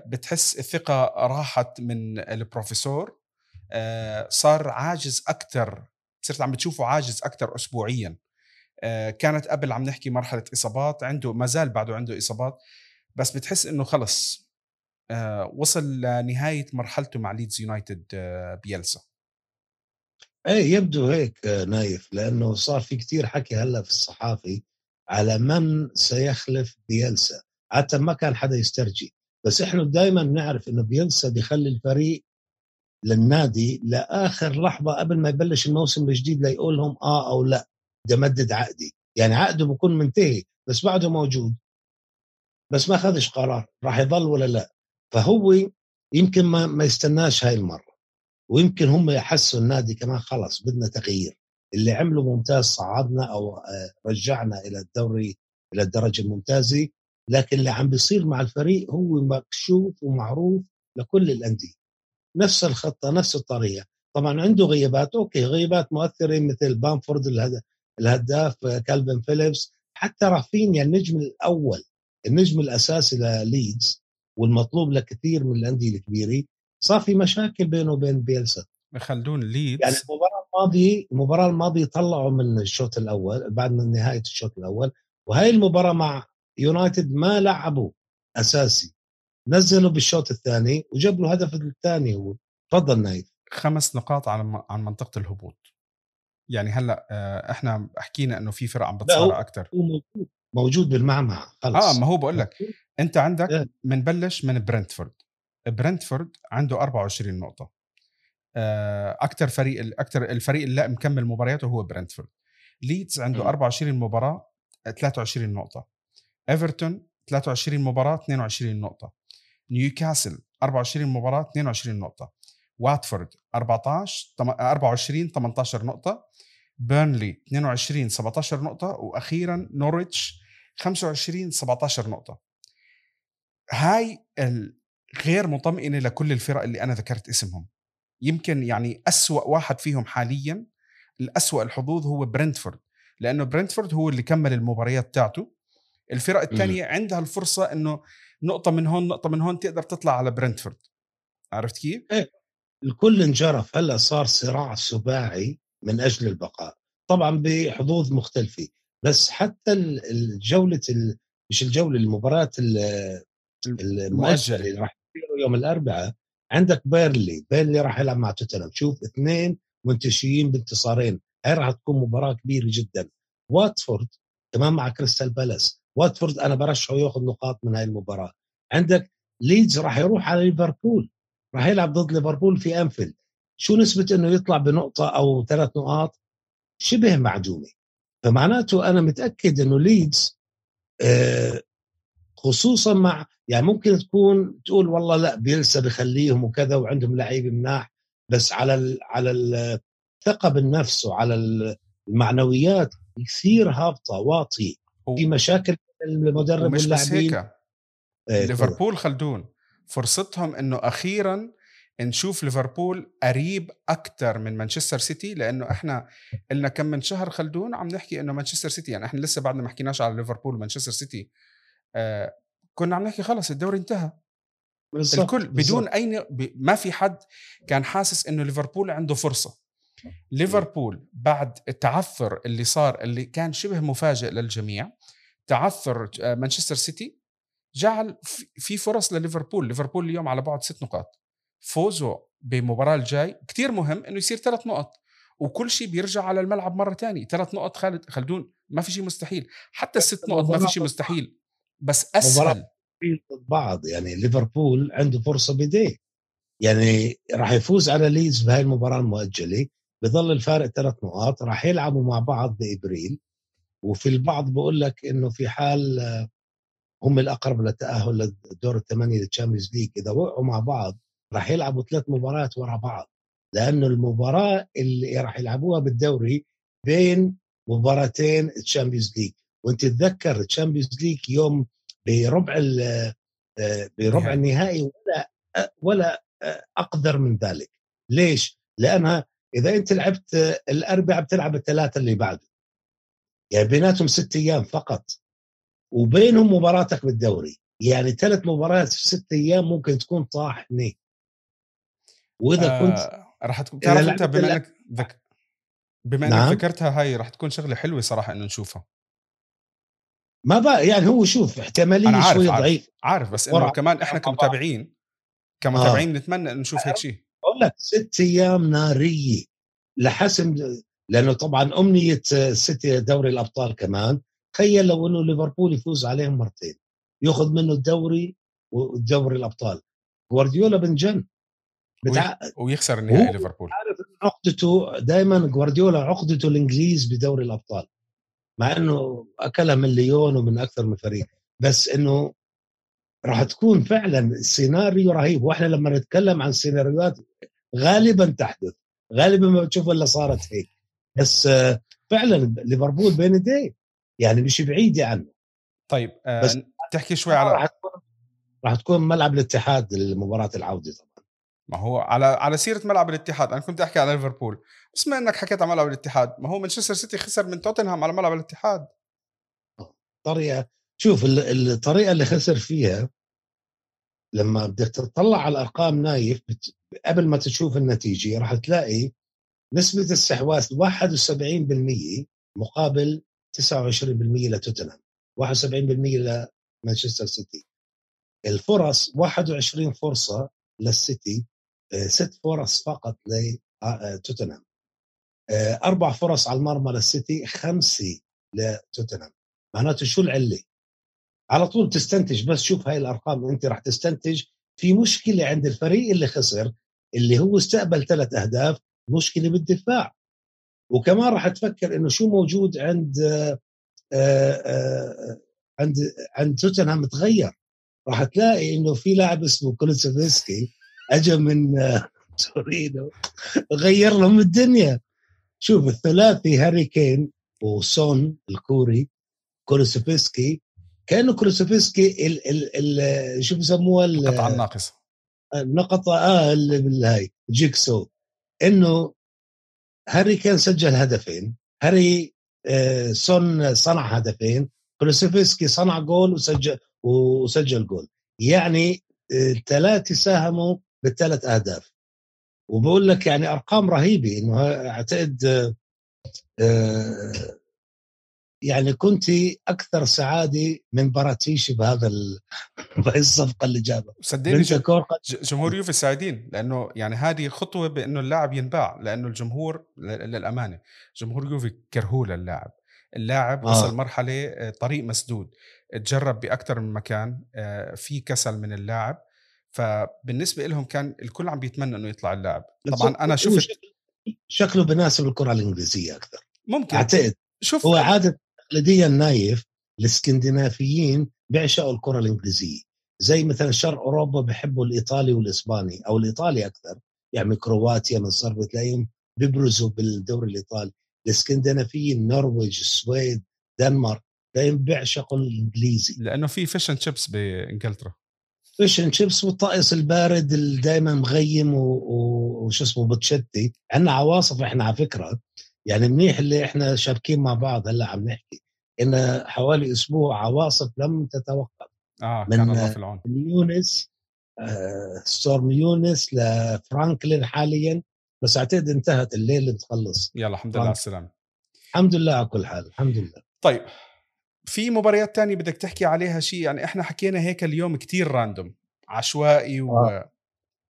بتحس الثقة راحت من البروفيسور. آه صار عاجز أكثر صرت عم بتشوفه عاجز أكثر اسبوعيا. آه كانت قبل عم نحكي مرحلة إصابات عنده ما زال بعده عنده إصابات بس بتحس إنه خلص آه وصل لنهاية مرحلته مع ليدز يونايتد آه بييلسا. إيه يبدو هيك آه، نايف لأنه صار في كتير حكي هلأ في الصحافي على من سيخلف بييلسا. حتى ما كان حدا يسترجي. بس إحنا دائما نعرف إنه بييلسا بيخلي الفريق للنادي لآخر لحظة قبل ما يبلش الموسم الجديد ليقول لهم آه أو لا. بدي أمدد عقدي. يعني عقده بكون منتهي بس بعده موجود. بس ما أخذش قرار راح يضل ولا لا. فهو يمكن ما, ما يستناش هاي المرة. ويمكن هم يحسوا النادي كمان خلص بدنا تغيير. اللي عمله ممتاز صعدنا أو آه، رجعنا إلى الدوري إلى الدرجة الممتازة. لكن اللي عم بيصير مع الفريق هو مكشوف ومعروف لكل الأندية. نفس الخطة نفس الطريقة. طبعا عنده غيابات okay غيابات مؤثرة مثل بامفورد الهداف كالفن فيليبس. حتى رافينيا النجم الأول النجم الأساسي لليدز والمطلوب لكثير من الأندية الكبيرة. صار في مشاكل بينه وبين بييلسا. خلدون ليدز. يعني المباراة الماضية المباراة الماضية طلعوا من الشوط الأول بعد من نهاية الشوط الأول. وهي المباراة مع يونايتد ما لعبوا أساسي. نزله بالشوط الثاني وجاب له هدف الثاني هو. تفضل نايف. خمس نقاط عن عن منطقة الهبوط. يعني هلأ آه، إحنا حكينا إنه في فرق عم بتصارع أكثر هو موجود موجود بالمعمعة. خلص. آه ما هو بقول لك. أنت عندك بنبلش إيه. من برنتفورد. برنتفورد عنده 24 نقطة. آه، أكثر فريق أكثر الفريق اللي مكمل مبارياته هو برنتفورد. ليدز عنده 24 مباراة 23 نقطة. إيفرتون 23 مباراة 22 نقطة. نيوكاسل 24 مباراة 22 نقطة. واتفورد 14 24 18 نقطة. بيرنلي 22 17 نقطة. وأخيرا نوريتش 25 17 نقطة. هاي غير مطمئنه لكل الفرق اللي أنا ذكرت اسمهم. يمكن يعني أسوأ واحد فيهم حاليا الأسوأ الحظوظ هو برنتفورد. لأنه برنتفورد هو اللي كمل المباريات تاعته الفرق الثانية عندها الفرصة إنه نقطة من هون نقطة من هون تقدر تطلع على برنتفورد عرفت كيف؟ إيه الكل انجرف. هلأ صار صراع سباعي من أجل البقاء. طبعا بحظوظ مختلفة. بس حتى الجوله مش الجولة المباراة المؤجلة اللي راح تصير يوم الأربعاء عندك بيرنلي بيرنلي راح يلعب مع توتنهام. شوف اثنين منتشيين بانتصارين. هاي راح تكون مباراة كبيرة جدا. واتفورد كمان مع كريستال بالاس. واتفورد أنا برشحه ياخذ نقاط من هاي المباراة. عندك ليدز راح يروح على ليفربول راح يلعب ضد ليفربول في أنفيلد. شو نسبة إنه يطلع بنقطة أو ثلاث نقاط؟ شبه معدومة فمعناته أنا متأكد إنه ليدز آه، خصوصا مع يعني ممكن تكون تقول والله لا بيلسا بخليهم وكذا وعندهم لعيبه مناح بس على ال على الثقه بالنفس وعلى المعنويات كثير هابطة واطية. في مشاكل المدرب واللاعبين هيك إيه ليفربول خلدون فرصتهم إنه أخيرا نشوف ليفربول قريب أكثر من مانشستر سيتي لأنه إحنا لنا كم من شهر خلدون عم نحكي إنه مانشستر سيتي يعني إحنا لسه بعدنا ما حكيناش على ليفربول ومانشستر سيتي آه كنا عم نحكي خلص الدوري انتهى بالزبط. الكل بدون بالزبط. أي ما في حد كان حاسس إنه ليفربول عنده فرصة ليفربول بعد التعثر اللي صار اللي كان شبه مفاجئ للجميع تعثر آه، مانشستر سيتي جعل في فرص لليفربول. ليفربول اليوم على بعد ست نقاط. فوزه بمباراة الجاي كتير مهم إنه يصير ثلاث نقط وكل شيء بيرجع على الملعب مرة تانية. ثلاث نقط خالد خلدون ما في شيء مستحيل. حتى الست نقط ما في شيء مستحيل. بس أسهل. ضد بعض. يعني ليفربول عنده فرصة بإيديه يعني راح يفوز على ليدز بهاي المباراة المؤجلة. بظل الفارق ثلاث نقاط راح يلعبوا مع بعض بإبريل وفي البعض بقول لك إنه في حال هم الأقرب للتاهل للدور الثمانية لل Champions League إذا وقعوا مع بعض راح يلعبوا ثلاث مباريات ورا بعض لأنه المباراة اللي راح يلعبوها بالدوري بين مباراتين ال Champions League وأنت تتذكر ال Champions League يوم بربع بربع النهائي ولا ولا أكثر من ذلك. ليش؟ لأنها إذا أنت لعبت الاربعاء بتلعب الثلاثة اللي بعده. يعني بيناتهم ست أيام فقط. وبينهم مباراتك بالدوري. يعني ثلاث مباريات في ست أيام ممكن تكون طاحنة. وإذا كنت آه راح تكون تعرف أنت بما إنك ذك... بما إنك نعم. ذكرتها هاي راح تكون شغلة حلوة صراحة إنه نشوفها. ما بقى يعني هو شوف احتمالية شوي ضعيف. عارف بس إنه كمان إحنا كمتابعين كمتابعين آه. نتمنى انه نشوف هيك شيء. بقول لك ست أيام نارية لحسم لأنه طبعا أمنية السيتي دوري الأبطال كمان. تخيل لو إنه ليفربول يفوز عليهم مرتين يأخذ منه الدوري ودوري الأبطال. جوارديولا بنجن بتع... ويخسر النهائي ليفربول. عارف عقدته دائما جوارديولا عقدته الإنجليز بدوري الأبطال مع إنه أكلها من ليون ومن أكثر من فريق. بس إنه راح تكون فعلا سيناريو رهيب. وإحنا لما نتكلم عن سيناريوهات غالبا تحدث. غالبا ما بتشوف إلا صارت هيك. بس فعلا ليفربول بين يديه. يعني مش بعيده عنه طيب آه بس تحكي شوي على راح تكون راح تكون ملعب الاتحاد لمباراة العودة طبعا. ما هو على على سيرة ملعب الاتحاد. أنا كنت أحكي على ليفربول. بس ما إنك حكيت على ملعب الاتحاد ما هو مانشستر سيتي خسر من توتنهام على ملعب الاتحاد. طريقة شوف الطريقة اللي خسر فيها لما بدك تطلع على الأرقام نايف قبل ما تشوف النتيجة راح تلاقي نسبة الاستحواذ 71% مقابل 29% لتوتنهام 71% لمانشستر سيتي. الفرص 21 فرصة للسيتي آه، ست فرص فقط لتوتنهام آه، أربع فرص على المرمى للسيتي خمسة لتوتنهام. معناته شو العلة؟ على طول تستنتج بس شوف هاي الأرقام أنت راح تستنتج في مشكلة عند الفريق اللي خسر اللي هو استقبل ثلاث أهداف مشكلة بالدفاع. وكمان راح تفكر إنه شو موجود عند آآ آه، آآ عند عند توتنهام تغير. راح تلاقي إنه في لاعب اسمه كولوسيفسكي اجى من تورينو غير لهم الدنيا. شوف الثلاثي هاري كين وسون الكوري كولوسيفسكي كأنه كولوسيفسكي ال ال ال شو بسموها القطعه الناقصه النقطة آه هاي jigsaw. إنه هاري كان سجل هدفين هاري آه سون صنع هدفين كولوسيفسكي صنع جول وسجل وسجل جول. يعني الثلاثه آه، ساهموا بالثلاث أهداف. وبقول لك يعني أرقام رهيبة إنه أعتقد آه، يعني كنت أكثر سعادة من باراتيشي بهذا ال... بهذه الصفقة اللي جابها. صدقني جمهور يوفي سعيدين لأنه يعني هذه خطوة بأنه اللاعب ينباع لأنه الجمهور للأمانة جمهور يوفي كرهوه للاعب اللاعب آه. وصل مرحلة آه، طريق مسدود تجرب بأكثر من مكان آه، في كسل من اللاعب. فبالنسبة لهم كان الكل عم بيتمنى إنه يطلع اللاعب. طبعا أنا شفت شكله بناسب الكرة الإنجليزية أكثر. ممكن. أعتقد شوف هو عادة تقليديا نايف الاسكندنافيين بيعشقوا الكرة الإنجليزية. زي مثلا شرق أوروبا بحبوا الإيطالي والإسباني أو الإيطالي أكثر. يعني كرواتيا من صار بتلاقيهم بيبرزوا بالدوري الإيطالي. الإسكندنافيين النرويج السويد دنمارك دايما بيعشقوا الإنجليزي. لأنه في fish and chips بإنجلترا. fish and chips والطقس البارد اللي دائما مغيم وشو اسمه بتشتي. عندنا عواصف إحنا على فكرة يعني منيح اللي إحنا شابكين مع بعض هلأ عم نحكي إن حوالي أسبوع عواصف لم تتوقف. آه من كان الله في العون. من يونيس آه storm يونيس لفرانكلين حاليا بس أعتقد انتهت الليل اللي بتخلص يلا الحمد لله على السلامة. الحمد لله على كل حال الحمد لله. طيب في مباريات تانية بدك تحكي عليها شيء؟ يعني إحنا حكينا هيك اليوم كتير راندوم عشوائي و آه.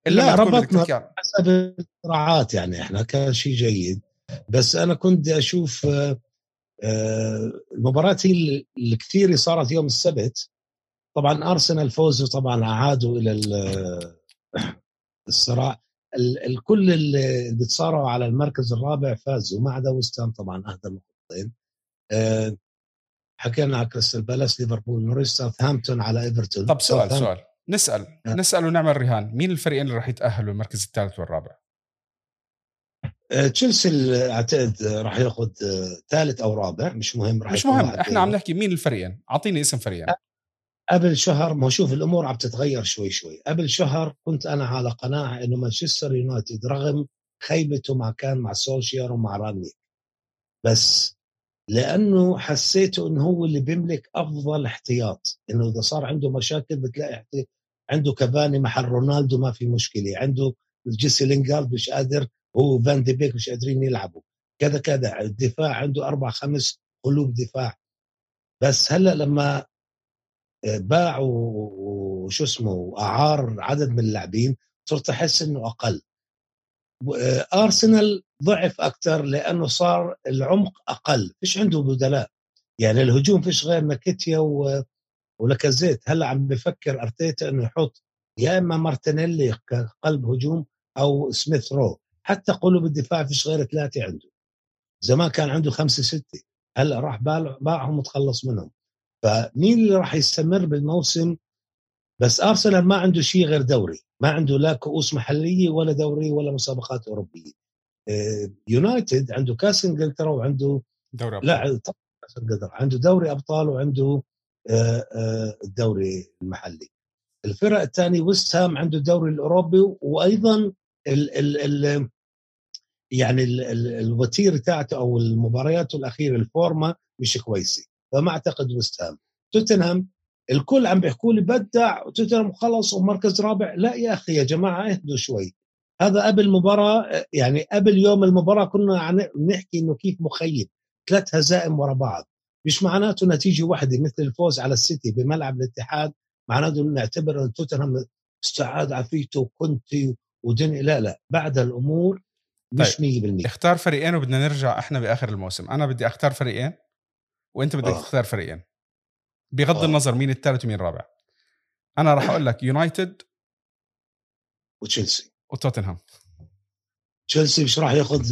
إلا لا ربطنا حسب الصراعات يعني إحنا كان شيء جيد. بس أنا كنت أشوف آه، آه، المباراة هي الكثير صارت يوم السبت. طبعا أرسنال فوزوا طبعا أعادوا إلى الصراع. الكل اللي بيتصارعوا على المركز الرابع فازوا. ما عدا وستام طبعا أهدى نقطتين أه حكينا على كريستال بالاس ليفربول نوريتش ساوثهامبتون على إيفرتون. طب سؤال سؤال. نسأل. نسأل ونعمل رهان مين الفريقين اللي راح يتأهلوا المركز الثالث والرابع؟ أه تشيلسي اعتقد راح ياخذ ثالث أو رابع مش مهم راح مش مهم. إحنا عم نحكي مين الفريقين. أعطيني اسم فريقين. قبل شهر ما شوف الأمور عم تتغير شوي شوي. قبل شهر كنت أنا على قناعة إنه مانشستر يونايتد رغم خيبته مع كان مع سولشير ومع رانيك بس لأنه حسيته إنه هو اللي بيملك أفضل احتياط. إنه إذا صار عنده مشاكل بتلاقي عنده كافاني محل رونالدو ما في مشكلة. عنده جيسي لينجارد مش قادر هو فان دي بيك مش قادرين يلعبوا. كذا كذا الدفاع عنده أربع خمس قلوب دفاع. بس هلأ لما باع وشو اسمه واعار عدد من اللاعبين صرت أحس إنه أقل. أرسنال ضعف أكثر لأنه صار العمق أقل. فيش عنده بدلاء. يعني الهجوم فيش غير ماكيتيا و... ولكازيت هلأ عم بفكر أرتيتا إنه يحط يا إما مارتينيلي كقلب هجوم أو سميث رو. حتى قلوب الدفاع فيش غير ثلاثة عنده. زمان كان عنده خمسة ستة هلأ راح باعهم وتخلص منهم. فمين اللي راح يستمر بالموسم؟ بس أرسنال ما عنده شيء غير دوري. ما عنده لا كؤوس محلية ولا دوري ولا مسابقات أوروبية. آه، يونايتد عنده كأس إنجلترا وعنده دوري أبطال. لا كأس إنجلترا. عنده دوري أبطال وعنده آه، آه، الدوري المحلي. الفرق الثانية ويست هام عنده الدوري الأوروبي وأيضا ال ال ال يعني الوتيره تاعته أو المباريات الأخيرة الفورما مش كويسة. فما أعتقد ويست هام. توتنهام الكل عم بيحكوا لي بدع وتوتنهام خلص ومركز رابع. لا يا أخي يا جماعة اهدوا شوي. هذا قبل المباراة يعني قبل يوم المباراة كنا نحكي إنه كيف مخيب. ثلاث هزائم ورا بعض. مش معناته نتيجة واحدة مثل الفوز على السيتي بملعب الاتحاد. معناته نعتبر ان توتنهام استعاد عافيته وكنتي ودني لا لا. بعد الأمور مش طيب. 100% اختار فريقين وبدنا نرجع إحنا بآخر الموسم. أنا بدي أختار فريقين وأنت بدك آه. تختار فريقين. بغض آه. النظر مين الثالث ومين الرابع. أنا راح أقول لك يونايتد وتشيلسي. وتوتنهام. تشيلسي مش راح ياخذ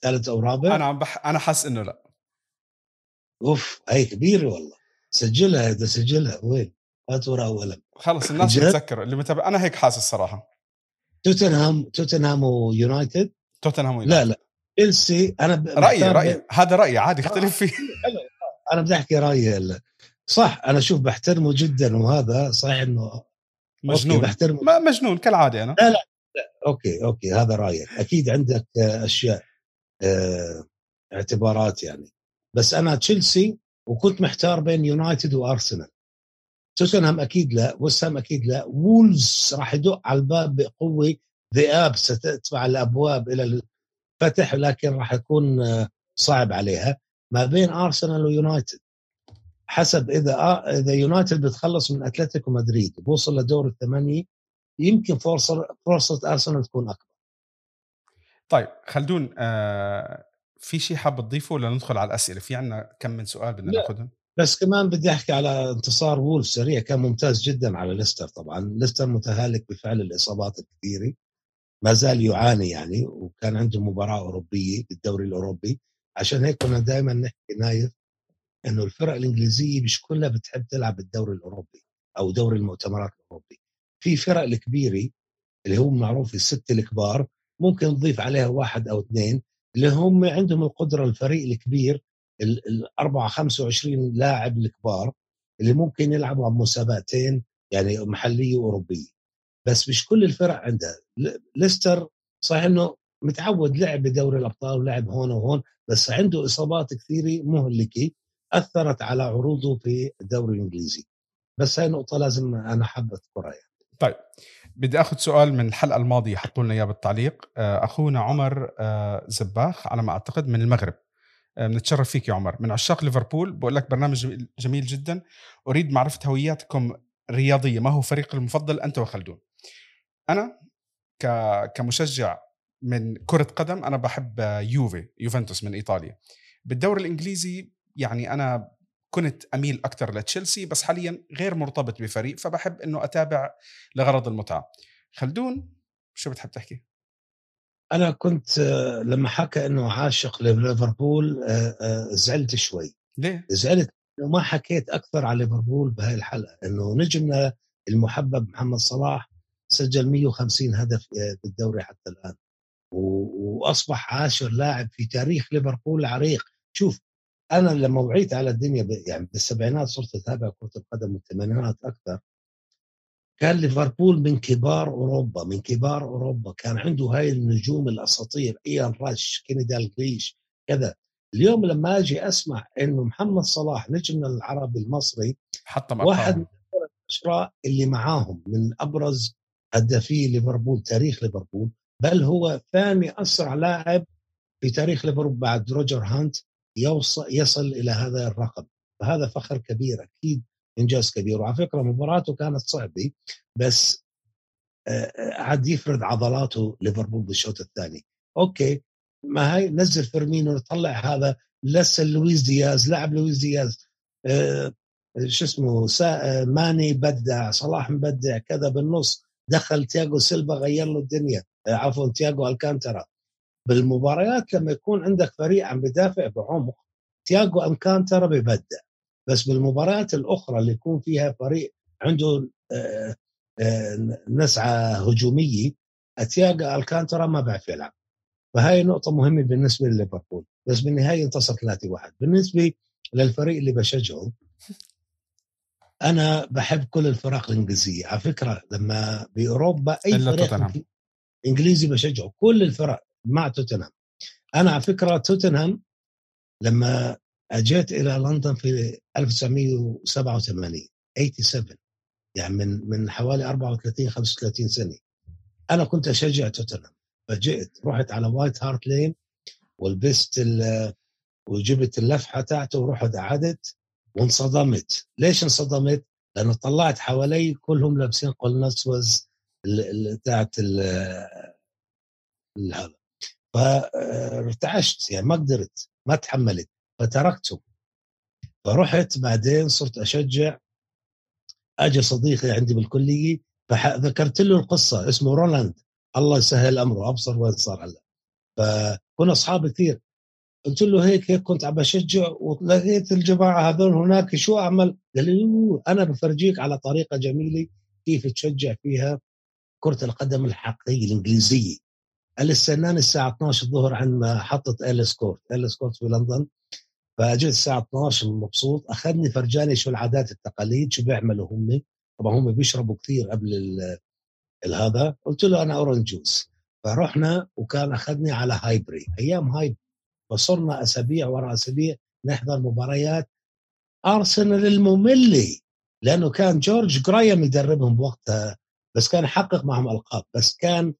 ثالث أو رابع؟ أنا عم بح... أنا حاسس إنه لا. أوف هي كبيرة والله. سجلها إذا سجلها وين؟ هات وراء ولا خلص الناس بتتذكر اللي متابع أنا هيك حاسس صراحة. توتنهام توتنهام ويونايتد؟ توتنهام لا لا. تشيلسي أنا رأيي رأيي. هذا رأيي عادي اختلف فيه. أنا بدي أحكي رأيي صح أنا أشوف بحترمه جدا وهذا صحيح إنه مجنون. بحترمه. ما مجنون كالعادة أنا. لا لا, لا. okay okay هذا رأيك. أكيد عندك أشياء آه اعتبارات يعني. بس أنا تشيلسي وكنت محتار بين يونايتد وارسنال توتنهام أكيد لا وستهام أكيد لا. وولز راح يدق على الباب بقوة ذئاب ستدفع الأبواب إلى الفتح لكن راح يكون آه، صعب عليها. ما بين ارسنال ويونايتد حسب إذا آه إذا يونايتد بتخلص من أتلتيكو مدريد وبوصل لدور الثمانية يمكن فرصة فرصة ارسنال تكون أكبر. طيب خلدون آه في شيء حاب تضيفه ولا ندخل على الأسئلة؟ في عندنا كم من سؤال بدنا ناخذهم؟ بس كمان بدي أحكي على انتصار وولف سريع كان ممتاز جدا على ليستر طبعا. ليستر متهالك بفعل الإصابات الكثيرة. ما زال يعاني يعني وكان عنده مباراة أوروبية بالدوري الأوروبي. عشان هيك كنا دائما نحكي نايف إنه الفرق الإنجليزية مش كلها بتحب تلعب بالدوري الأوروبي أو دوري المؤتمرات الأوروبي. في فرق الكبيرة اللي هم معروف الست الكبار ممكن نضيف عليها واحد أو اثنين اللي هم عندهم القدرة الفريق الكبير الأربعة 25 لاعب الكبار اللي ممكن يلعبوا على مسابقتين يعني محلية وأوروبية. بس مش كل الفرق عندها ليستر صحيح إنه متعود لعب بدوري الأبطال ولعب هون وهون بس عنده إصابات كثيرة مهلكة أثرت على عروضه في الدوري الإنجليزي. بس هاي نقطة لازم أنا حابب أذكرها يعني. طيب بدي آخذ سؤال من الحلقة الماضية حطوا لنا إياه بالتعليق. آه، أخونا عمر آه، زباخ على ما أعتقد من المغرب. آه، بنتشرف فيك يا عمر. من عشاق ليفربول بقول لك برنامج جميل جدا. أريد معرفة هوياتكم الرياضيه ما هو فريق المفضل أنت وخلدون؟ أنا ك... كمشجع من كرة قدم أنا بحب يوفي يوفنتوس من إيطاليا. بالدوري الإنجليزي يعني أنا كنت أميل أكثر لتشيلسي بس حاليا غير مرتبط بفريق فبحب إنه أتابع لغرض المتعة. خلدون شو بتحب تحكي؟ أنا كنت آه، لما حكى إنه عاشق ليفربول آه، آه، زعلت شوي. ليه؟ زعلت إنه ما حكيت أكثر على ليفربول بهاي الحلقة إنه نجمنا المحبب محمد صلاح سجل 150 هدف بالدوري حتى الآن. وأصبح عاشر لاعب في تاريخ ليفربول عريق. شوف أنا لما وعيت على الدنيا يعني بالسبعينات صرت أتابع كرة القدم بالثمانينات أكثر. كان ليفربول من كبار أوروبا من كبار أوروبا. كان عنده هاي النجوم الأساطير إيان راش كيني دالجليش كذا. اليوم لما أجي أسمع إنه محمد صلاح نجمنا العربي المصري حطم واحد من الأشراء اللي معاهم من أبرز هدافي ليفربول تاريخ ليفربول بل هو ثاني أسرع لاعب في تاريخ ليفربول بعد روجر هانت يوصل يصل إلى هذا الرقم. فهذا فخر كبير أكيد إنجاز كبير. وعلى فكرة مباراته كانت صعبة بس عاد يفرد عضلاته ليفربول بالشوط الثاني. okay ما هي نزل فيرمينو طلع هذا لسه لويس دياز لعب لويس دياز شو اسمه ماني مبدع صلاح مبدع كذا بالنص. دخل تياجو سيلفا غير له الدنيا. آه عفوا تياجو ألكانترا. بالمباريات لما يكون عندك فريق عم بدافع بعمق. تياجو ألكانترا ببدع. بس بالمباريات الأخرى اللي يكون فيها فريق عنده آه، آه، نسعة هجومية اتياجا ألكانترا ما بيعرف يلعب. فهاي نقطة مهمة بالنسبة لليفربول. بس بالنهاية انتصر 3-1 بالنسبة للفريق اللي بشجعه أنا بحب كل الفرق الإنجليزية. على فكرة لما بأوروبا أي فريق إنجليزي بشجعه. كل الفرق مع توتنهام. أنا على فكرة توتنهام لما أجيت إلى لندن في 1987 87 يعني من من حوالي 34 35 سنة. أنا كنت أشجع توتنهام. فجئت رحت على وايت هارت لين ولبست وجبت اللفحة تاعته ورحت قعدت. وانصدمت. ليش انصدمت؟ لأنه طلعت حوالي كلهم لابسين قلنسوة تاعت هذا. فارتعشت يعني ما قدرت ما تحملت. فتركته فرحت بعدين صرت أشجع. اجى صديقي عندي بالكلية فذكرت له القصة اسمه رولاند الله يسهل أمره أبصر وين صار هلا. فكنا أصحاب كثير. قلت له هيك هيك كنت عم بشجع ولقيت الجماعة هذول هناك شو أعمل؟ قال لي أنا بفرجيك على طريقة جميلة كيف تشجع فيها كرة القدم الحقيقية الإنجليزية. قال لي استناني الساعة 12 الظهر عند محطه إيرلز كورت. إيرلز كورت في لندن. فاجيت الساعة 12 مبسوط. أخذني فرجاني شو العادات التقاليد شو بيعملوا هم. طبعا هم بيشربوا كثير قبل هذا. قلت له أنا orange juice. فرحنا وكان أخذني على هايبري. أيام هايبري فصرنا أسابيع ورا أسابيع نحضر مباريات. أرسنال الممله لأنه كان جورج جرايم يدربهم بوقتها بس كان يحقق معهم ألقاب بس كان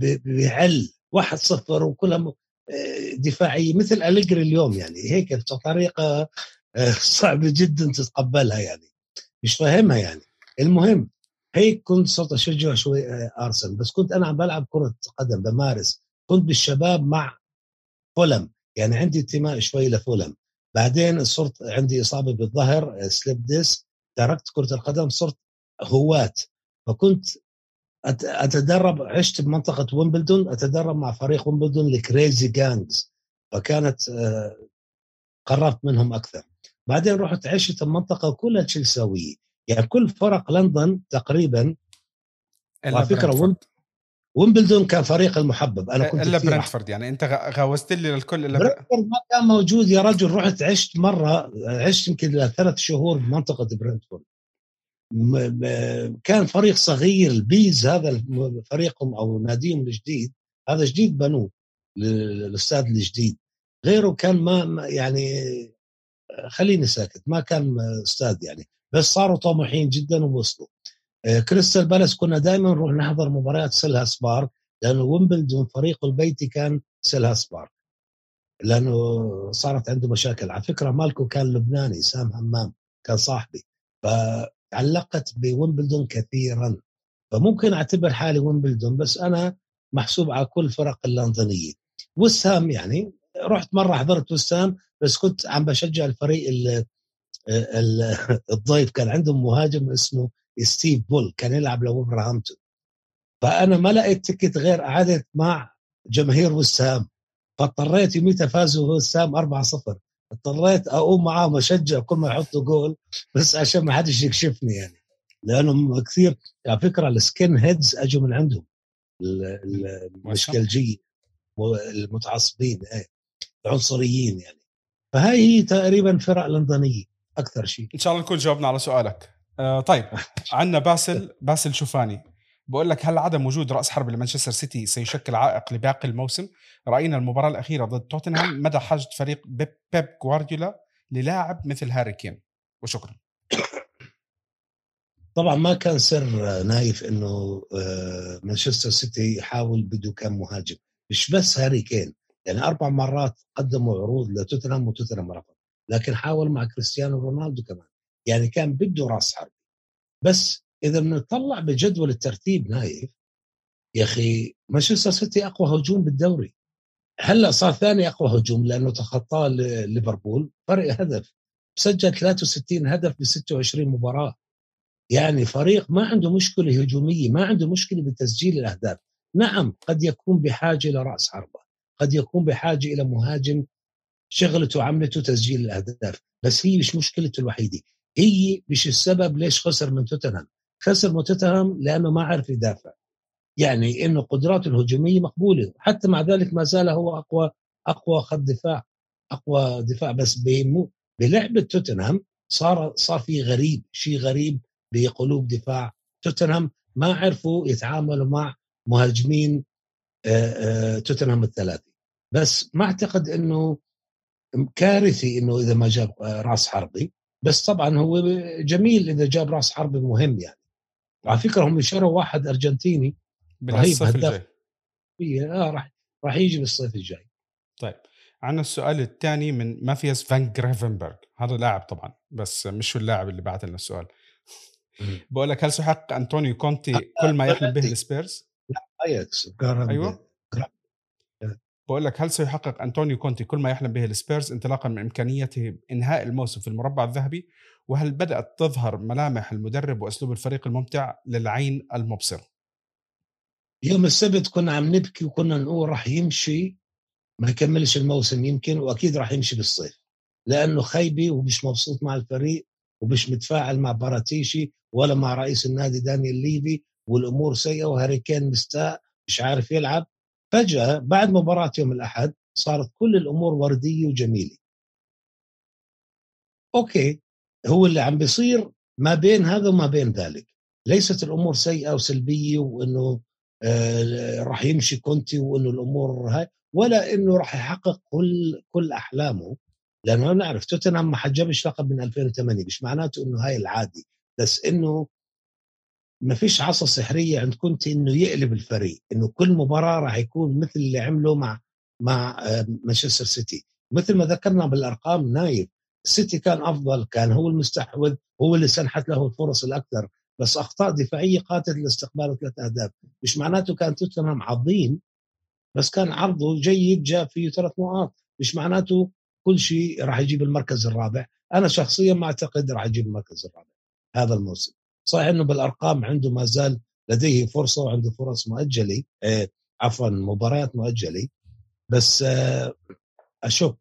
بيعل 1-0 وكلها دفاعيه مثل أليجري اليوم يعني هيك بطريقه آه، صعبة جدا تتقبلها يعني مش فاهمها يعني. المهم هيك كنت صرت أشجع شوي آه، أرسنال بس كنت أنا عم بلعب كرة قدم بمارس كنت بالشباب مع فولم. يعني عندي انتماء شوي لفولم. بعدين صرت عندي إصابة بالظهر slipped آه، disc تركت كرة القدم صرت هواة. فكنت أتدرب عشت بمنطقة ويمبلدون أتدرب مع فريق ويمبلدون ال crazy gangs فكانت آه، قربت منهم أكثر. بعدين رحت عشت بمنطقه كلها تشيلساوية. يعني كل فرق لندن تقريبا على فكرة ويمبلدون كان فريق المحبب. أنا كنت إلا برنتفورد يعني. أنت جاوزت لي الكل إلا برنتفورد ما كان موجود يا رجل. رحت عشت مرة عشت يمكن ثلاث شهور بمنطقه برنتفورد. كان فريق صغير ال Bees هذا فريقهم أو ناديهم الجديد. هذا جديد بنوه الاستاد الجديد. غيره كان ما يعني خليني ساكت. ما كان استاد يعني. بس صاروا طموحين جدا ووصلوا. كريستال بالاس كنا دائما نروح نحضر مباريات سيلهيرست بارك لأنه ويمبلدون فريقه البيتي كان سيلهيرست بارك لأنه صارت عنده مشاكل. على فكرة مالكه كان لبناني سام همام كان صاحبي ف تعلقت بويمبلدون كثيرا. فممكن أعتبر حالي ويمبلدون بس أنا محسوب على كل فرق اللندنية. وست هام يعني رحت مرة حضرت وست هام بس كنت عم بشجع الفريق الضيف. كان عندهم مهاجم اسمه ستيف بل كان يلعب لولفرهامبتون فأنا ما لقيت ticket غير قعدت مع جماهير وست هام فاضطريت يوميتها فازوا وست هام 4-0 اضطريت أقوم معاهم أشجع كل ما يحطوا جول بس عشان ما حدش يكشفني يعني. لأنهم كثير على فكرة ال skinheads أجوا من عندهم. المشكلجيه المتعصبين إيه العنصريين يعني. فهاي هي تقريبا فرق لندنية أكثر شيء. إن شاء الله نكون جاوبنا على سؤالك. آه طيب. عندنا باسل باسل شوفاني. بقول لك هل عدم وجود رأس حربة لمانشستر سيتي سيشكل عائق لباقي الموسم؟ رأينا المباراة الأخيرة ضد توتنهام مدى حاجة فريق بيب, بيب جوارديولا للاعب مثل هاري كين. وشكرا. طبعا ما كان سر نايف إنه آه، مانشستر سيتي يحاول بده كم مهاجم. مش بس هاري كين. يعني أربع مرات قدموا عروض لتوتنهام وتوتنهام رفض. لكن حاول مع كريستيانو رونالدو كمان. يعني كان بده راس حرب بس إذا بنطلع بجدول الترتيب نايف يا أخي مانشستر سيتي أقوى هجوم بالدوري. هلأ صار ثاني أقوى هجوم لأنه تخطاه ليفربول فرق هدف. سجل 63 هدف ب 26 مباراة. يعني فريق ما عنده مشكلة هجومية ما عنده مشكلة بتسجيل الأهداف. نعم قد يكون بحاجة لراس حربة. قد يكون بحاجة إلى مهاجم شغلته وعملته تسجيل الأهداف. بس هي مش مشكلته الوحيدة. هي مش السبب ليش خسر من توتنهام. خسر من توتنهام لأنه ما عرف يدافع. يعني إنه قدراته الهجومية مقبولة. حتى مع ذلك ما زال هو أقوى أقوى خط دفاع أقوى دفاع. بس بلعبة توتنهام صار صار في غريب شيء غريب بقلوب دفاع توتنهام. ما عرفوا يتعاملوا مع مهاجمين توتنهام الثلاثي. بس ما أعتقد إنه كارثي إنه إذا ما جاب راس حربي. بس طبعا هو جميل إذا جاب راس حربي مهم يعني. وعلى فكرة هم شروا واحد أرجنتيني رهيب الجاي. آه راح راح يجي بالصيف الجاي. طيب عندنا السؤال الثاني من مافياس فان جريفنبرغ هذا لاعب طبعا بس مش اللاعب اللي بعث لنا السؤال. بقول لك هل سيحقق أنطونيو كونتي كل ما يحلم به السبيرز؟ لا أياكس أيوه. بقول لك هل سيحقق أنطونيو كونتي كل ما يحلم به السبيرز انطلاقا من إمكانية إنهاء الموسم في المربع الذهبي وهل بدأت تظهر ملامح المدرب وأسلوب الفريق الممتع للعين المبصر؟ يوم السبت كنا عم نبكي وكنا نقول راح يمشي ما يكملش الموسم يمكن وأكيد راح يمشي بالصيف لأنه خيبي ومش مبسوط مع الفريق ومش متفاعل مع باراتيشي ولا مع رئيس النادي دانيال ليفي والأمور سيئة وهاري كين مستاء مش عارف يلعب فجأة بعد مباراة يوم الأحد صارت كل الأمور وردية وجميلة. أوكي هو اللي عم بيصير ما بين هذا وما بين ذلك. ليست الأمور سيئة وسلبية وإنه آه راح يمشي كونتي وإنه الأمور هاي ولا إنه راح يحقق كل كل أحلامه. لأنه نعرف توتنهام ما حجبش لقب من 2008 مش معناته إنه هاي العادي بس إنه ما فيش عصا سحرية عند كونتي إنه يقلب الفريق إنه كل مباراة راح يكون مثل اللي عمله مع مع آه، مانشستر سيتي. مثل ما ذكرنا بالأرقام نايف السيتي كان أفضل كان هو المستحوذ هو اللي سنحت له الفرص الأكثر بس أخطاء دفاعية قاتلت لاستقبال ثلاث أهداف. مش معناته كان توتنهام عظيم بس كان عرضه جيد جاء فيه ثلاث نقاط. مش معناته كل شيء راح يجيب المركز الرابع. أنا شخصيا ما أعتقد راح يجيب المركز الرابع هذا الموسم. صحيح إنه بالأرقام عنده ما زال لديه فرصة وعنده فرص مؤجلة آه عفوا مباريات مؤجلة. بس آه أشك.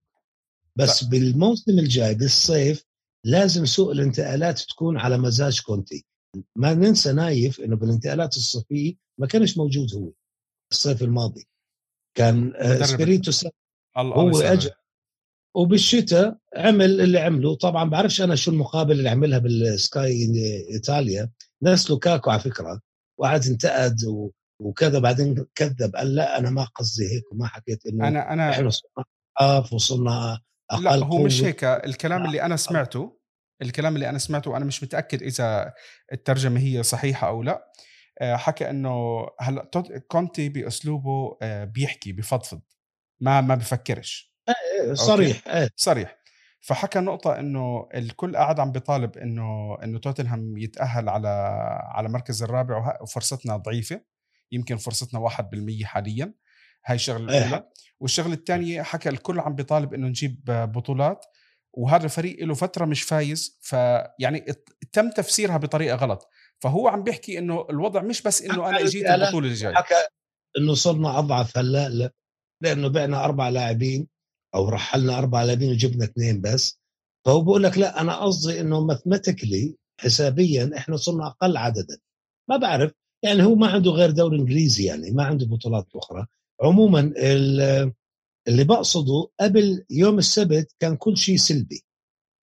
بس بالموسم الجاي بالصيف لازم سوق الانتقالات تكون على مزاج كونتي. ما ننسى نايف إنه بالانتقالات الصيفية ما كانش موجود هو الصيف الماضي. كان آه سبيريتو هو اجى وبالشتاء عمل اللي عمله. طبعا بعرفش أنا شو المقابل اللي عملها بالسكاي إيطاليا. ناس لوكاكو على فكرة وقعد انتقد وكذا بعدين كذب قال لا أنا ما قصدي هيك وما حكيت إنه أنا انا إحنا صرنا وصرنا أقل لا هو مش هيك. الكلام اللي أنا سمعته الكلام اللي أنا سمعته وأنا مش متأكد إذا الترجمة هي صحيحة أو لا آه، حكى إنه هلأ كونتي بأسلوبه آه، بيحكي بفضفض ما ما بفكرش. صريح إيه صريح. فحكى نقطة إنه الكل قاعد عم بيطالب إنه إنه توتنهام يتأهل على على مركز الرابع وفرصتنا ضعيفة. يمكن فرصتنا 1% حاليا. هاي الشغلة الأولى. والشغلة الثانية حكى الكل عم بيطالب إنه نجيب بطولات. وهذا الفريق له فترة مش فايز. فيعني تم تفسيرها بطريقة غلط. فهو عم بيحكي إنه الوضع مش بس إنه أنا أجيت البطولة الجاية. حكى إنه صرنا أضعف هلأ لأ لأنه بعنا أربع لاعبين. أو رحلنا أربع لاعبين وجبنا اثنين بس. فهو بقول لك لا أنا قصدي إنه ماثماتيكلي حسابيا إحنا صرنا أقل عددا. ما بعرف يعني هو ما عنده غير دوري إنجليزي يعني ما عنده بطولات أخرى. عموما اللي بقصده قبل يوم السبت كان كل شيء سلبي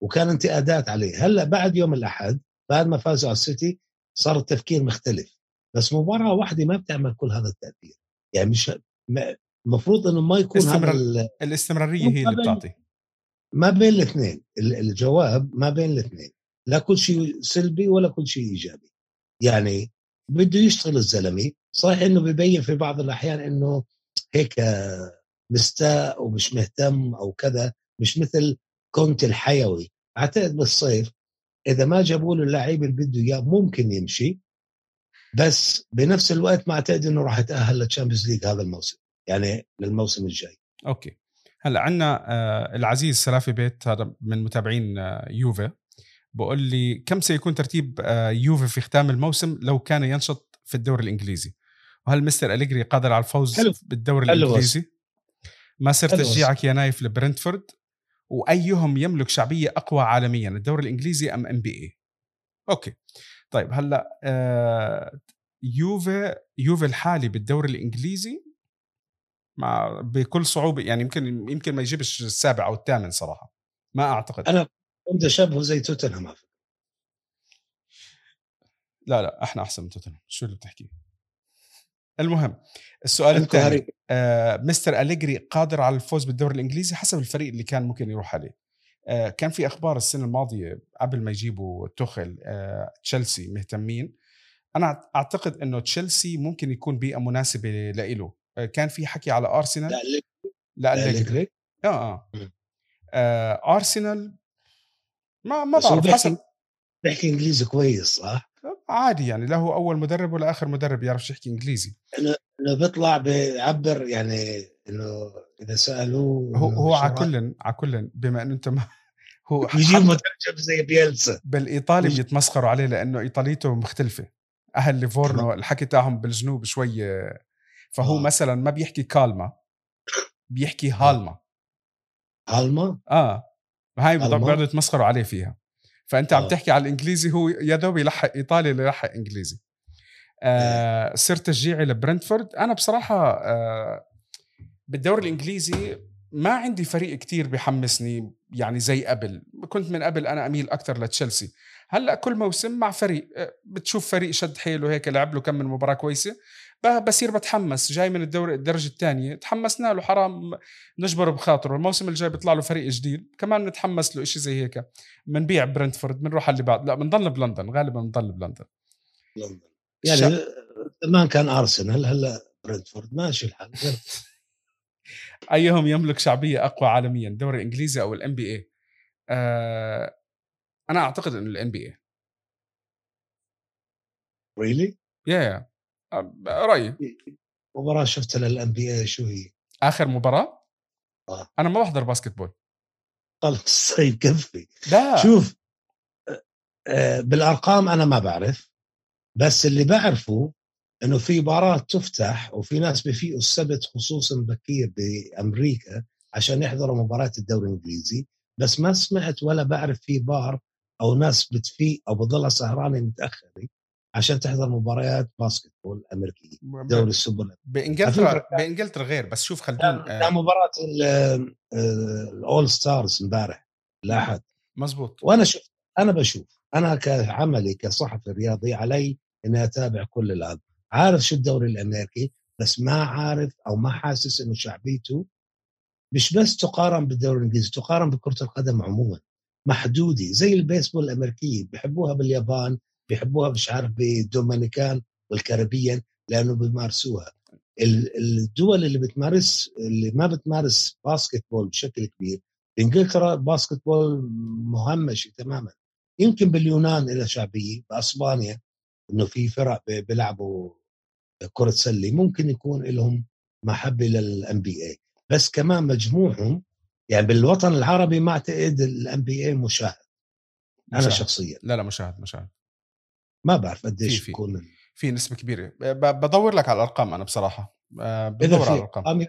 وكان انتقادات عليه. هلأ بعد يوم الأحد بعد ما فازوا على السيتي صار التفكير مختلف. بس مباراة واحدة ما بتعمل كل هذا التاثير يعني مش المفروض إنه ما يكون استمرار... هذا الاستمرارية هي اللي بتعطي. ما بين الاثنين. الجواب ما بين الاثنين. لا كل شيء سلبي ولا كل شيء إيجابي. يعني بده يشتغل الزلمة. صحيح إنه ببين في بعض الأحيان إنه هيك مستاء ومش مهتم أو كذا مش مثل كونتي الحيوي. أعتقد بالصيف إذا ما جابوا له اللعيب اللي بده إياه ممكن يمشي بس بنفس الوقت ما أعتقد إنه راح يتأهل لل Champions League هذا الموسم. يعني للموسم الجاي. okay. هلأ عندنا آه العزيز سلافي بيت هذا من متابعين آه يوفي بقول لي كم سيكون ترتيب آه يوفي في ختام الموسم لو كان ينشط في الدوري الإنجليزي؟ وهل مستر أليجري قادر على الفوز حلو. بالدوري حلو الإنجليزي؟ ما صرت تشجيعك يا نايف لبرنتفورد؟ وأيهم يملك شعبية أقوى عالميا الدوري الإنجليزي أم NBA okay. طيب هلأ آه يوفي يوفي الحالي بالدوري الإنجليزي مع بكل صعوبه يعني يمكن يمكن ما يجيبش السابع أو الثامن صراحة ما أعتقد. أنا كنت شبهه زي توتنهام لا لا إحنا أحسن من توتنهام شو اللي بتحكيه المهم السؤال الثاني آه مستر أليجري قادر على الفوز بالدوري الإنجليزي حسب الفريق اللي كان ممكن يروح عليه. آه كان في أخبار السنة الماضية قبل ما يجيبوا توخل آه تشيلسي مهتمين. أنا أعتقد إنه تشيلسي ممكن يكون بيئة مناسبة لإله. كان في حكي على أرسنال. لا لا أليجري آه آه, آه أرسنال ما ما بعرف حسب بيحكي إنجليزي كويس صح؟ عادي يعني له أول مدرب ولا آخر مدرب يعرف يحكي إنجليزي. انه بيطلع بيعبر يعني إنه إذا سألوه هو هو على كل على كل بما إنه أنت ما هو يجيب مترجم زي بيلسا. بالإيطالي بيتمسخروا عليه لأنه إيطاليته مختلفة. أهل ليفورنو الحكي تاعهم بالجنوب شوي فهو آه. مثلا ما بيحكي كالما بيحكي هالما. هالما؟ آه. هاي بيقعدوا يتمسخروا عليه فيها. فأنت عم آه. تحكي على الإنجليزي هو يا دوب يلحق إيطالي اللي يلحق إنجليزي. آه صرت تشجيعي لبرنتفورد. أنا بصراحة آه بالدوري الإنجليزي ما عندي فريق كتير بحمسني يعني زي قبل. كنت من قبل أنا أميل أكثر لتشيلسي. هلأ كل موسم مع فريق بتشوف فريق شد حيله هيك لعب له كم من مباراة كويسة. بصير بتحمس. جاي من الدوري الدرجة الثانية تحمسنا له حرام نجبره بخاطره. الموسم الجاي بيطلع له فريق جديد. كمان نتحمس له شيء زي هيك بنبيع برنتفورد بنروح على اللي بعد. لا بنضل بلندن غالبا بنضل بلندن. لندن. يعني زمان كان أرسنال هلأ برنتفورد. ماشي الحال. أيهم يملك شعبية أقوى عالميا الدوري الانجليزي أو ال NBA أنا أعتقد انه ال NBA really يا رأيي. مباراة شفتها لل NBA شو هي؟ آخر مباراة؟ آه. أنا ما بحضر basketball خلص طيب كفي. لا. شوف بالأرقام أنا ما بعرف بس اللي بعرفه إنه في مباراه تفتح وفي ناس بفيقوا السبت خصوصا بكير بأمريكا عشان يحضروا مباراه الدوري الإنجليزي بس ما سمعت ولا بعرف في بار أو ناس بتفيق أو بتضلها سهرانة متأخرة عشان تحضر مباريات basketball امريكي دوري السوبر بانجلترا بإنجلترا غير بس شوف خلدون آه. مباراة ال All Stars امبارح الاحد مزبوط وأنا شفت أنا بشوف أنا كعملي كصحفي رياضي علي إني أتابع كل الألعاب. عارف شو الدوري الأمريكي بس ما عارف أو ما حاسس إنه شعبيته مش بس تقارن بالدوري الإنجليزي تقارن بكرة القدم عموما. محدودة زي البيسبول الأمريكية بحبوها باليابان بيحبوها مش عارف بالدومينيكان والكاريبيان لأنه بيمارسوها. الدول اللي بتمارس اللي ما بتمارس basketball بشكل كبير بانجلترا basketball مهمشة تماما. يمكن باليونان لها شعبية بأسبانيا إنه في فرق بيلعبوا كرة سلة ممكن يكون لهم محبة للان بي اي بس كمان مجموعهم يعني بالوطن العربي ما أعتقد الان بي اي مشاهد. أنا مشاهد. شخصيا. لا لا مشاهد مشاهد. ما بعرف قديش يكون في. نسبة كبيرة. بدور لك على الأرقام أنا بصراحة. آه، بدور على الأرقام. إيه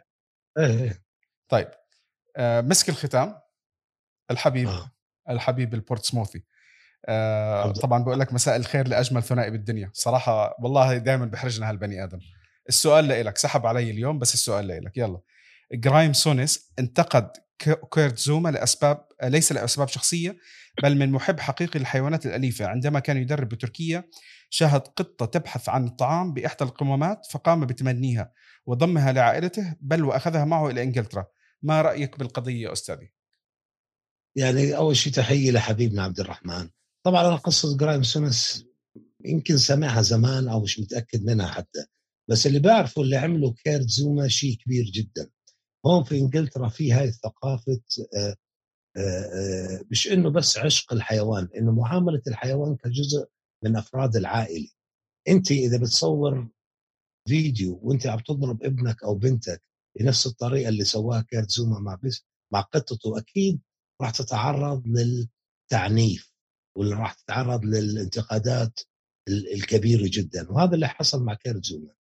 إيه. طيب. آه، مسك الختام. الحبيب. آه. الحبيب البورتسموثي. آه طبعا بقول لك مساء الخير لأجمل ثنائي بالدنيا. صراحة والله دائما بحرجنا هالبني آدم. السؤال لك سحب علي اليوم بس السؤال لك يلا. جرايم سونيس انتقد كيرت زوما لأسباب ليس لأسباب شخصية بل من محب حقيقي للحيوانات الأليفة. عندما كان يدرب بتركيا شاهد قطة تبحث عن الطعام بإحدى القمامات فقام بتبنيها وضمها لعائلته بل وأخذها معه إلى إنجلترا. ما رأيك بالقضية يا أستاذي؟ يعني أول شيء تحية لحبيبنا عبد الرحمن. طبعا أنا قصة جرايم سونيس يمكن سمعها زمان أو مش متأكد منها حتى. بس اللي بعرفه اللي عمله كيرت زوما شيء كبير جدا. هون في إنجلترا في هاي الثقافة آه، آه، آه، مش إنه بس عشق الحيوان إنه معاملة الحيوان كجزء من أفراد العائلة. أنت إذا بتصور فيديو وأنت عم تضرب ابنك أو بنتك بنفس الطريقة اللي سواها كيرت زوما مع بس مع قطته أكيد راح تتعرض للتعنيف. واللي راح تتعرض للانتقادات الكبيرة جدا. وهذا اللي حصل مع كيرت زوما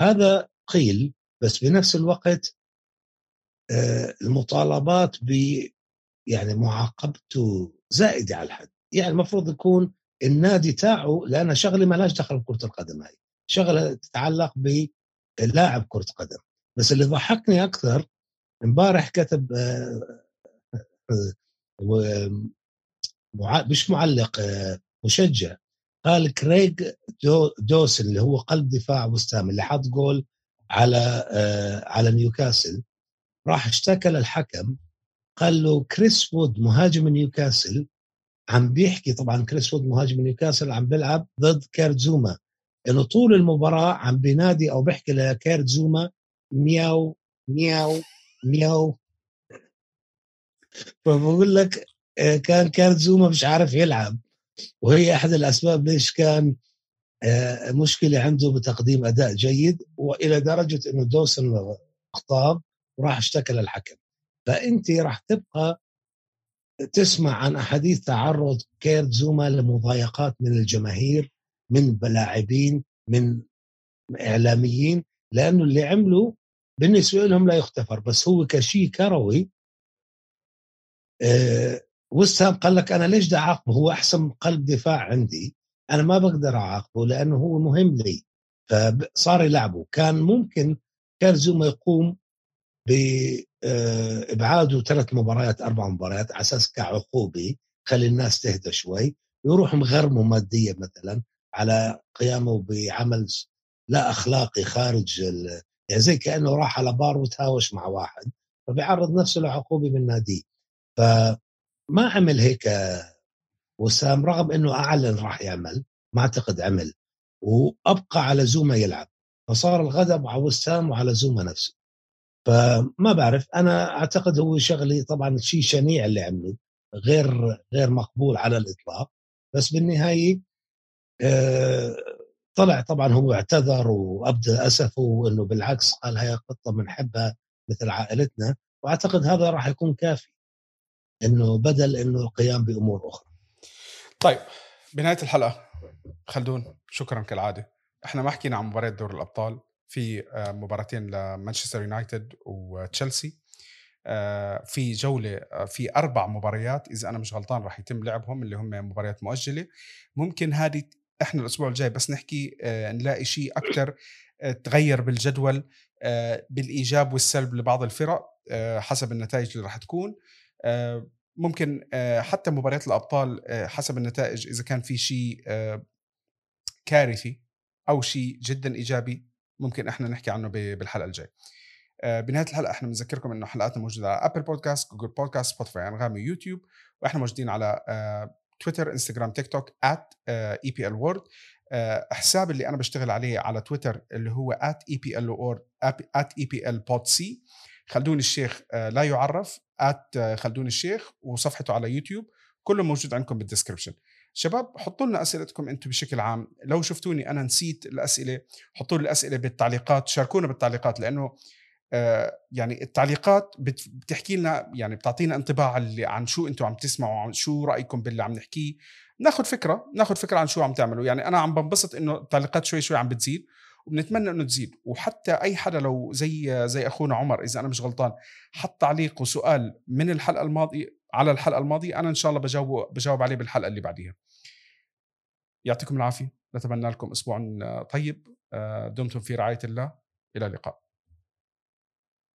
هذا قيل بس بنفس الوقت آه، المطالبات ب يعني معاقبته زائدة على الحد. يعني المفروض يكون النادي تاعه لانها شغله ما لهاش دخل بكرة القدم هاي. شغلة تتعلق بلاعب كرة قدم. بس اللي ضحكني أكثر امبارح كتب آه، آه، مش معلق مشجع. قال كريغ دو دوسن اللي هو قلب دفاع وستام اللي حط جول على على نيوكاسل. راح اشتكى للحكم قال له كريس وود مهاجم نيوكاسل عم بيحكي طبعا كريس وود مهاجم نيوكاسل عم بيلعب ضد كيرت زوما إنه طول المباراة عم بينادي أو بيحكي لكيرت زوما مياو مياو مياو. فبقول لك آه، كان كيرت زوما مش عارف يلعب. وهي أحد الأسباب ليش كان آه، مشكلة عنده بتقديم أداء جيد وإلى درجة إنه دوسن اخطاب وراح اشتكى للحكم. فأنت راح تبقى تسمع عن أحاديث تعرض كيرت زوما لمضايقات من الجماهير من لاعبين من إعلاميين لأنه اللي عمله بالنسبة لهم لا يغتفر. بس هو كشيء كروي أه وسام قال لك أنا ليش بدي اعاقبه هو أحسن قلب دفاع عندي. أنا ما بقدر أعاقبه لأنه هو مهم لي. فصار يلعبه. كان ممكن كان زوما يقوم بابعاده ثلاث مباريات أربع مباريات على أساس كعقوبة خلي الناس تهدى شوي يروح مغرمه ماديا مثلا على قيامه بعمل لا أخلاقي خارج يعني زي كأنه راح على بار وتهاوش مع واحد فبيعرض نفسه لعقوبة من ناديه. فما عمل هيك وسام رغم إنه أعلن راح يعمل ما أعتقد عمل وأبقى على زوما يلعب فصار الغضب على وسام وعلى زوما نفسه. فما بعرف أنا أعتقد هو شغلي طبعا شيء شنيع اللي عمله غير غير مقبول على الإطلاق بس بالنهاية آه، طلع طبعا هو اعتذر وابدى أسفه وإنه بالعكس قال هي قطة بنحبها مثل عائلتنا وأعتقد هذا راح يكون كافي. إنه بدل إنه القيام بأمور أخرى. طيب بنهاية الحلقة خلدون شكرا كالعادة. إحنا ما حكينا عن مباريات دور الأبطال في آه، مباراتين لمانشستر يونايتد وتشيلسي. آه، في جولة آه، في أربع مباريات إذا أنا مش غلطان راح يتم لعبهم اللي هم مباريات مؤجلة. ممكن هذه إحنا الأسبوع الجاي بس نحكي نلاقي شيء أكثر تغير بالجدول بالإيجاب والسلب لبعض الفرق حسب النتائج اللي راح تكون. ممكن حتى مباريات الأبطال حسب النتائج إذا كان في شيء كارثي أو شيء جدا إيجابي ممكن إحنا نحكي عنه بالحلقة الجاية. آه، بنهاية الحلقة إحنا بنذكركم إنه حلقاتنا موجودة على Apple Podcast Google Podcast Spotify أنغامي يوتيوب وإحنا موجودين على Twitter Instagram TikTok EPL World حساب اللي أنا بشتغل عليه على تويتر اللي هو اي بي ال وورد اي بي ال بود سي خلدون الشيخ آه، لا يعرف خلدون الشيخ وصفحته على يوتيوب كله موجود عندكم بال description شباب حطوا لنا أسئلتكم أنتم بشكل عام. لو شفتوني أنا نسيت الأسئلة حطوا لي الأسئلة بالتعليقات شاركونا بالتعليقات لأنه آه، يعني التعليقات بتحكي لنا يعني بتعطينا انطباع اللي عن شو أنتم عم تسمعوا عن شو رأيكم باللي عم نحكيه. ناخذ فكرة ناخذ فكرة عن شو عم تعملوا. يعني أنا عم بنبسط إنه التعليقات شوي شوي عم بتزيد. وبنتمنى إنه تزيد. وحتى أي حدا لو زي زي أخونا عمر إذا أنا مش غلطان حط تعليق وسؤال من الحلقة الماضية على الحلقة الماضية أنا إن شاء الله بجاوب بجاوب عليه بالحلقة اللي بعديها. يعطيكم العافية. نتمنى لكم أسبوع طيب. آه، دمتم في رعاية الله. إلى اللقاء.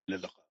للقاء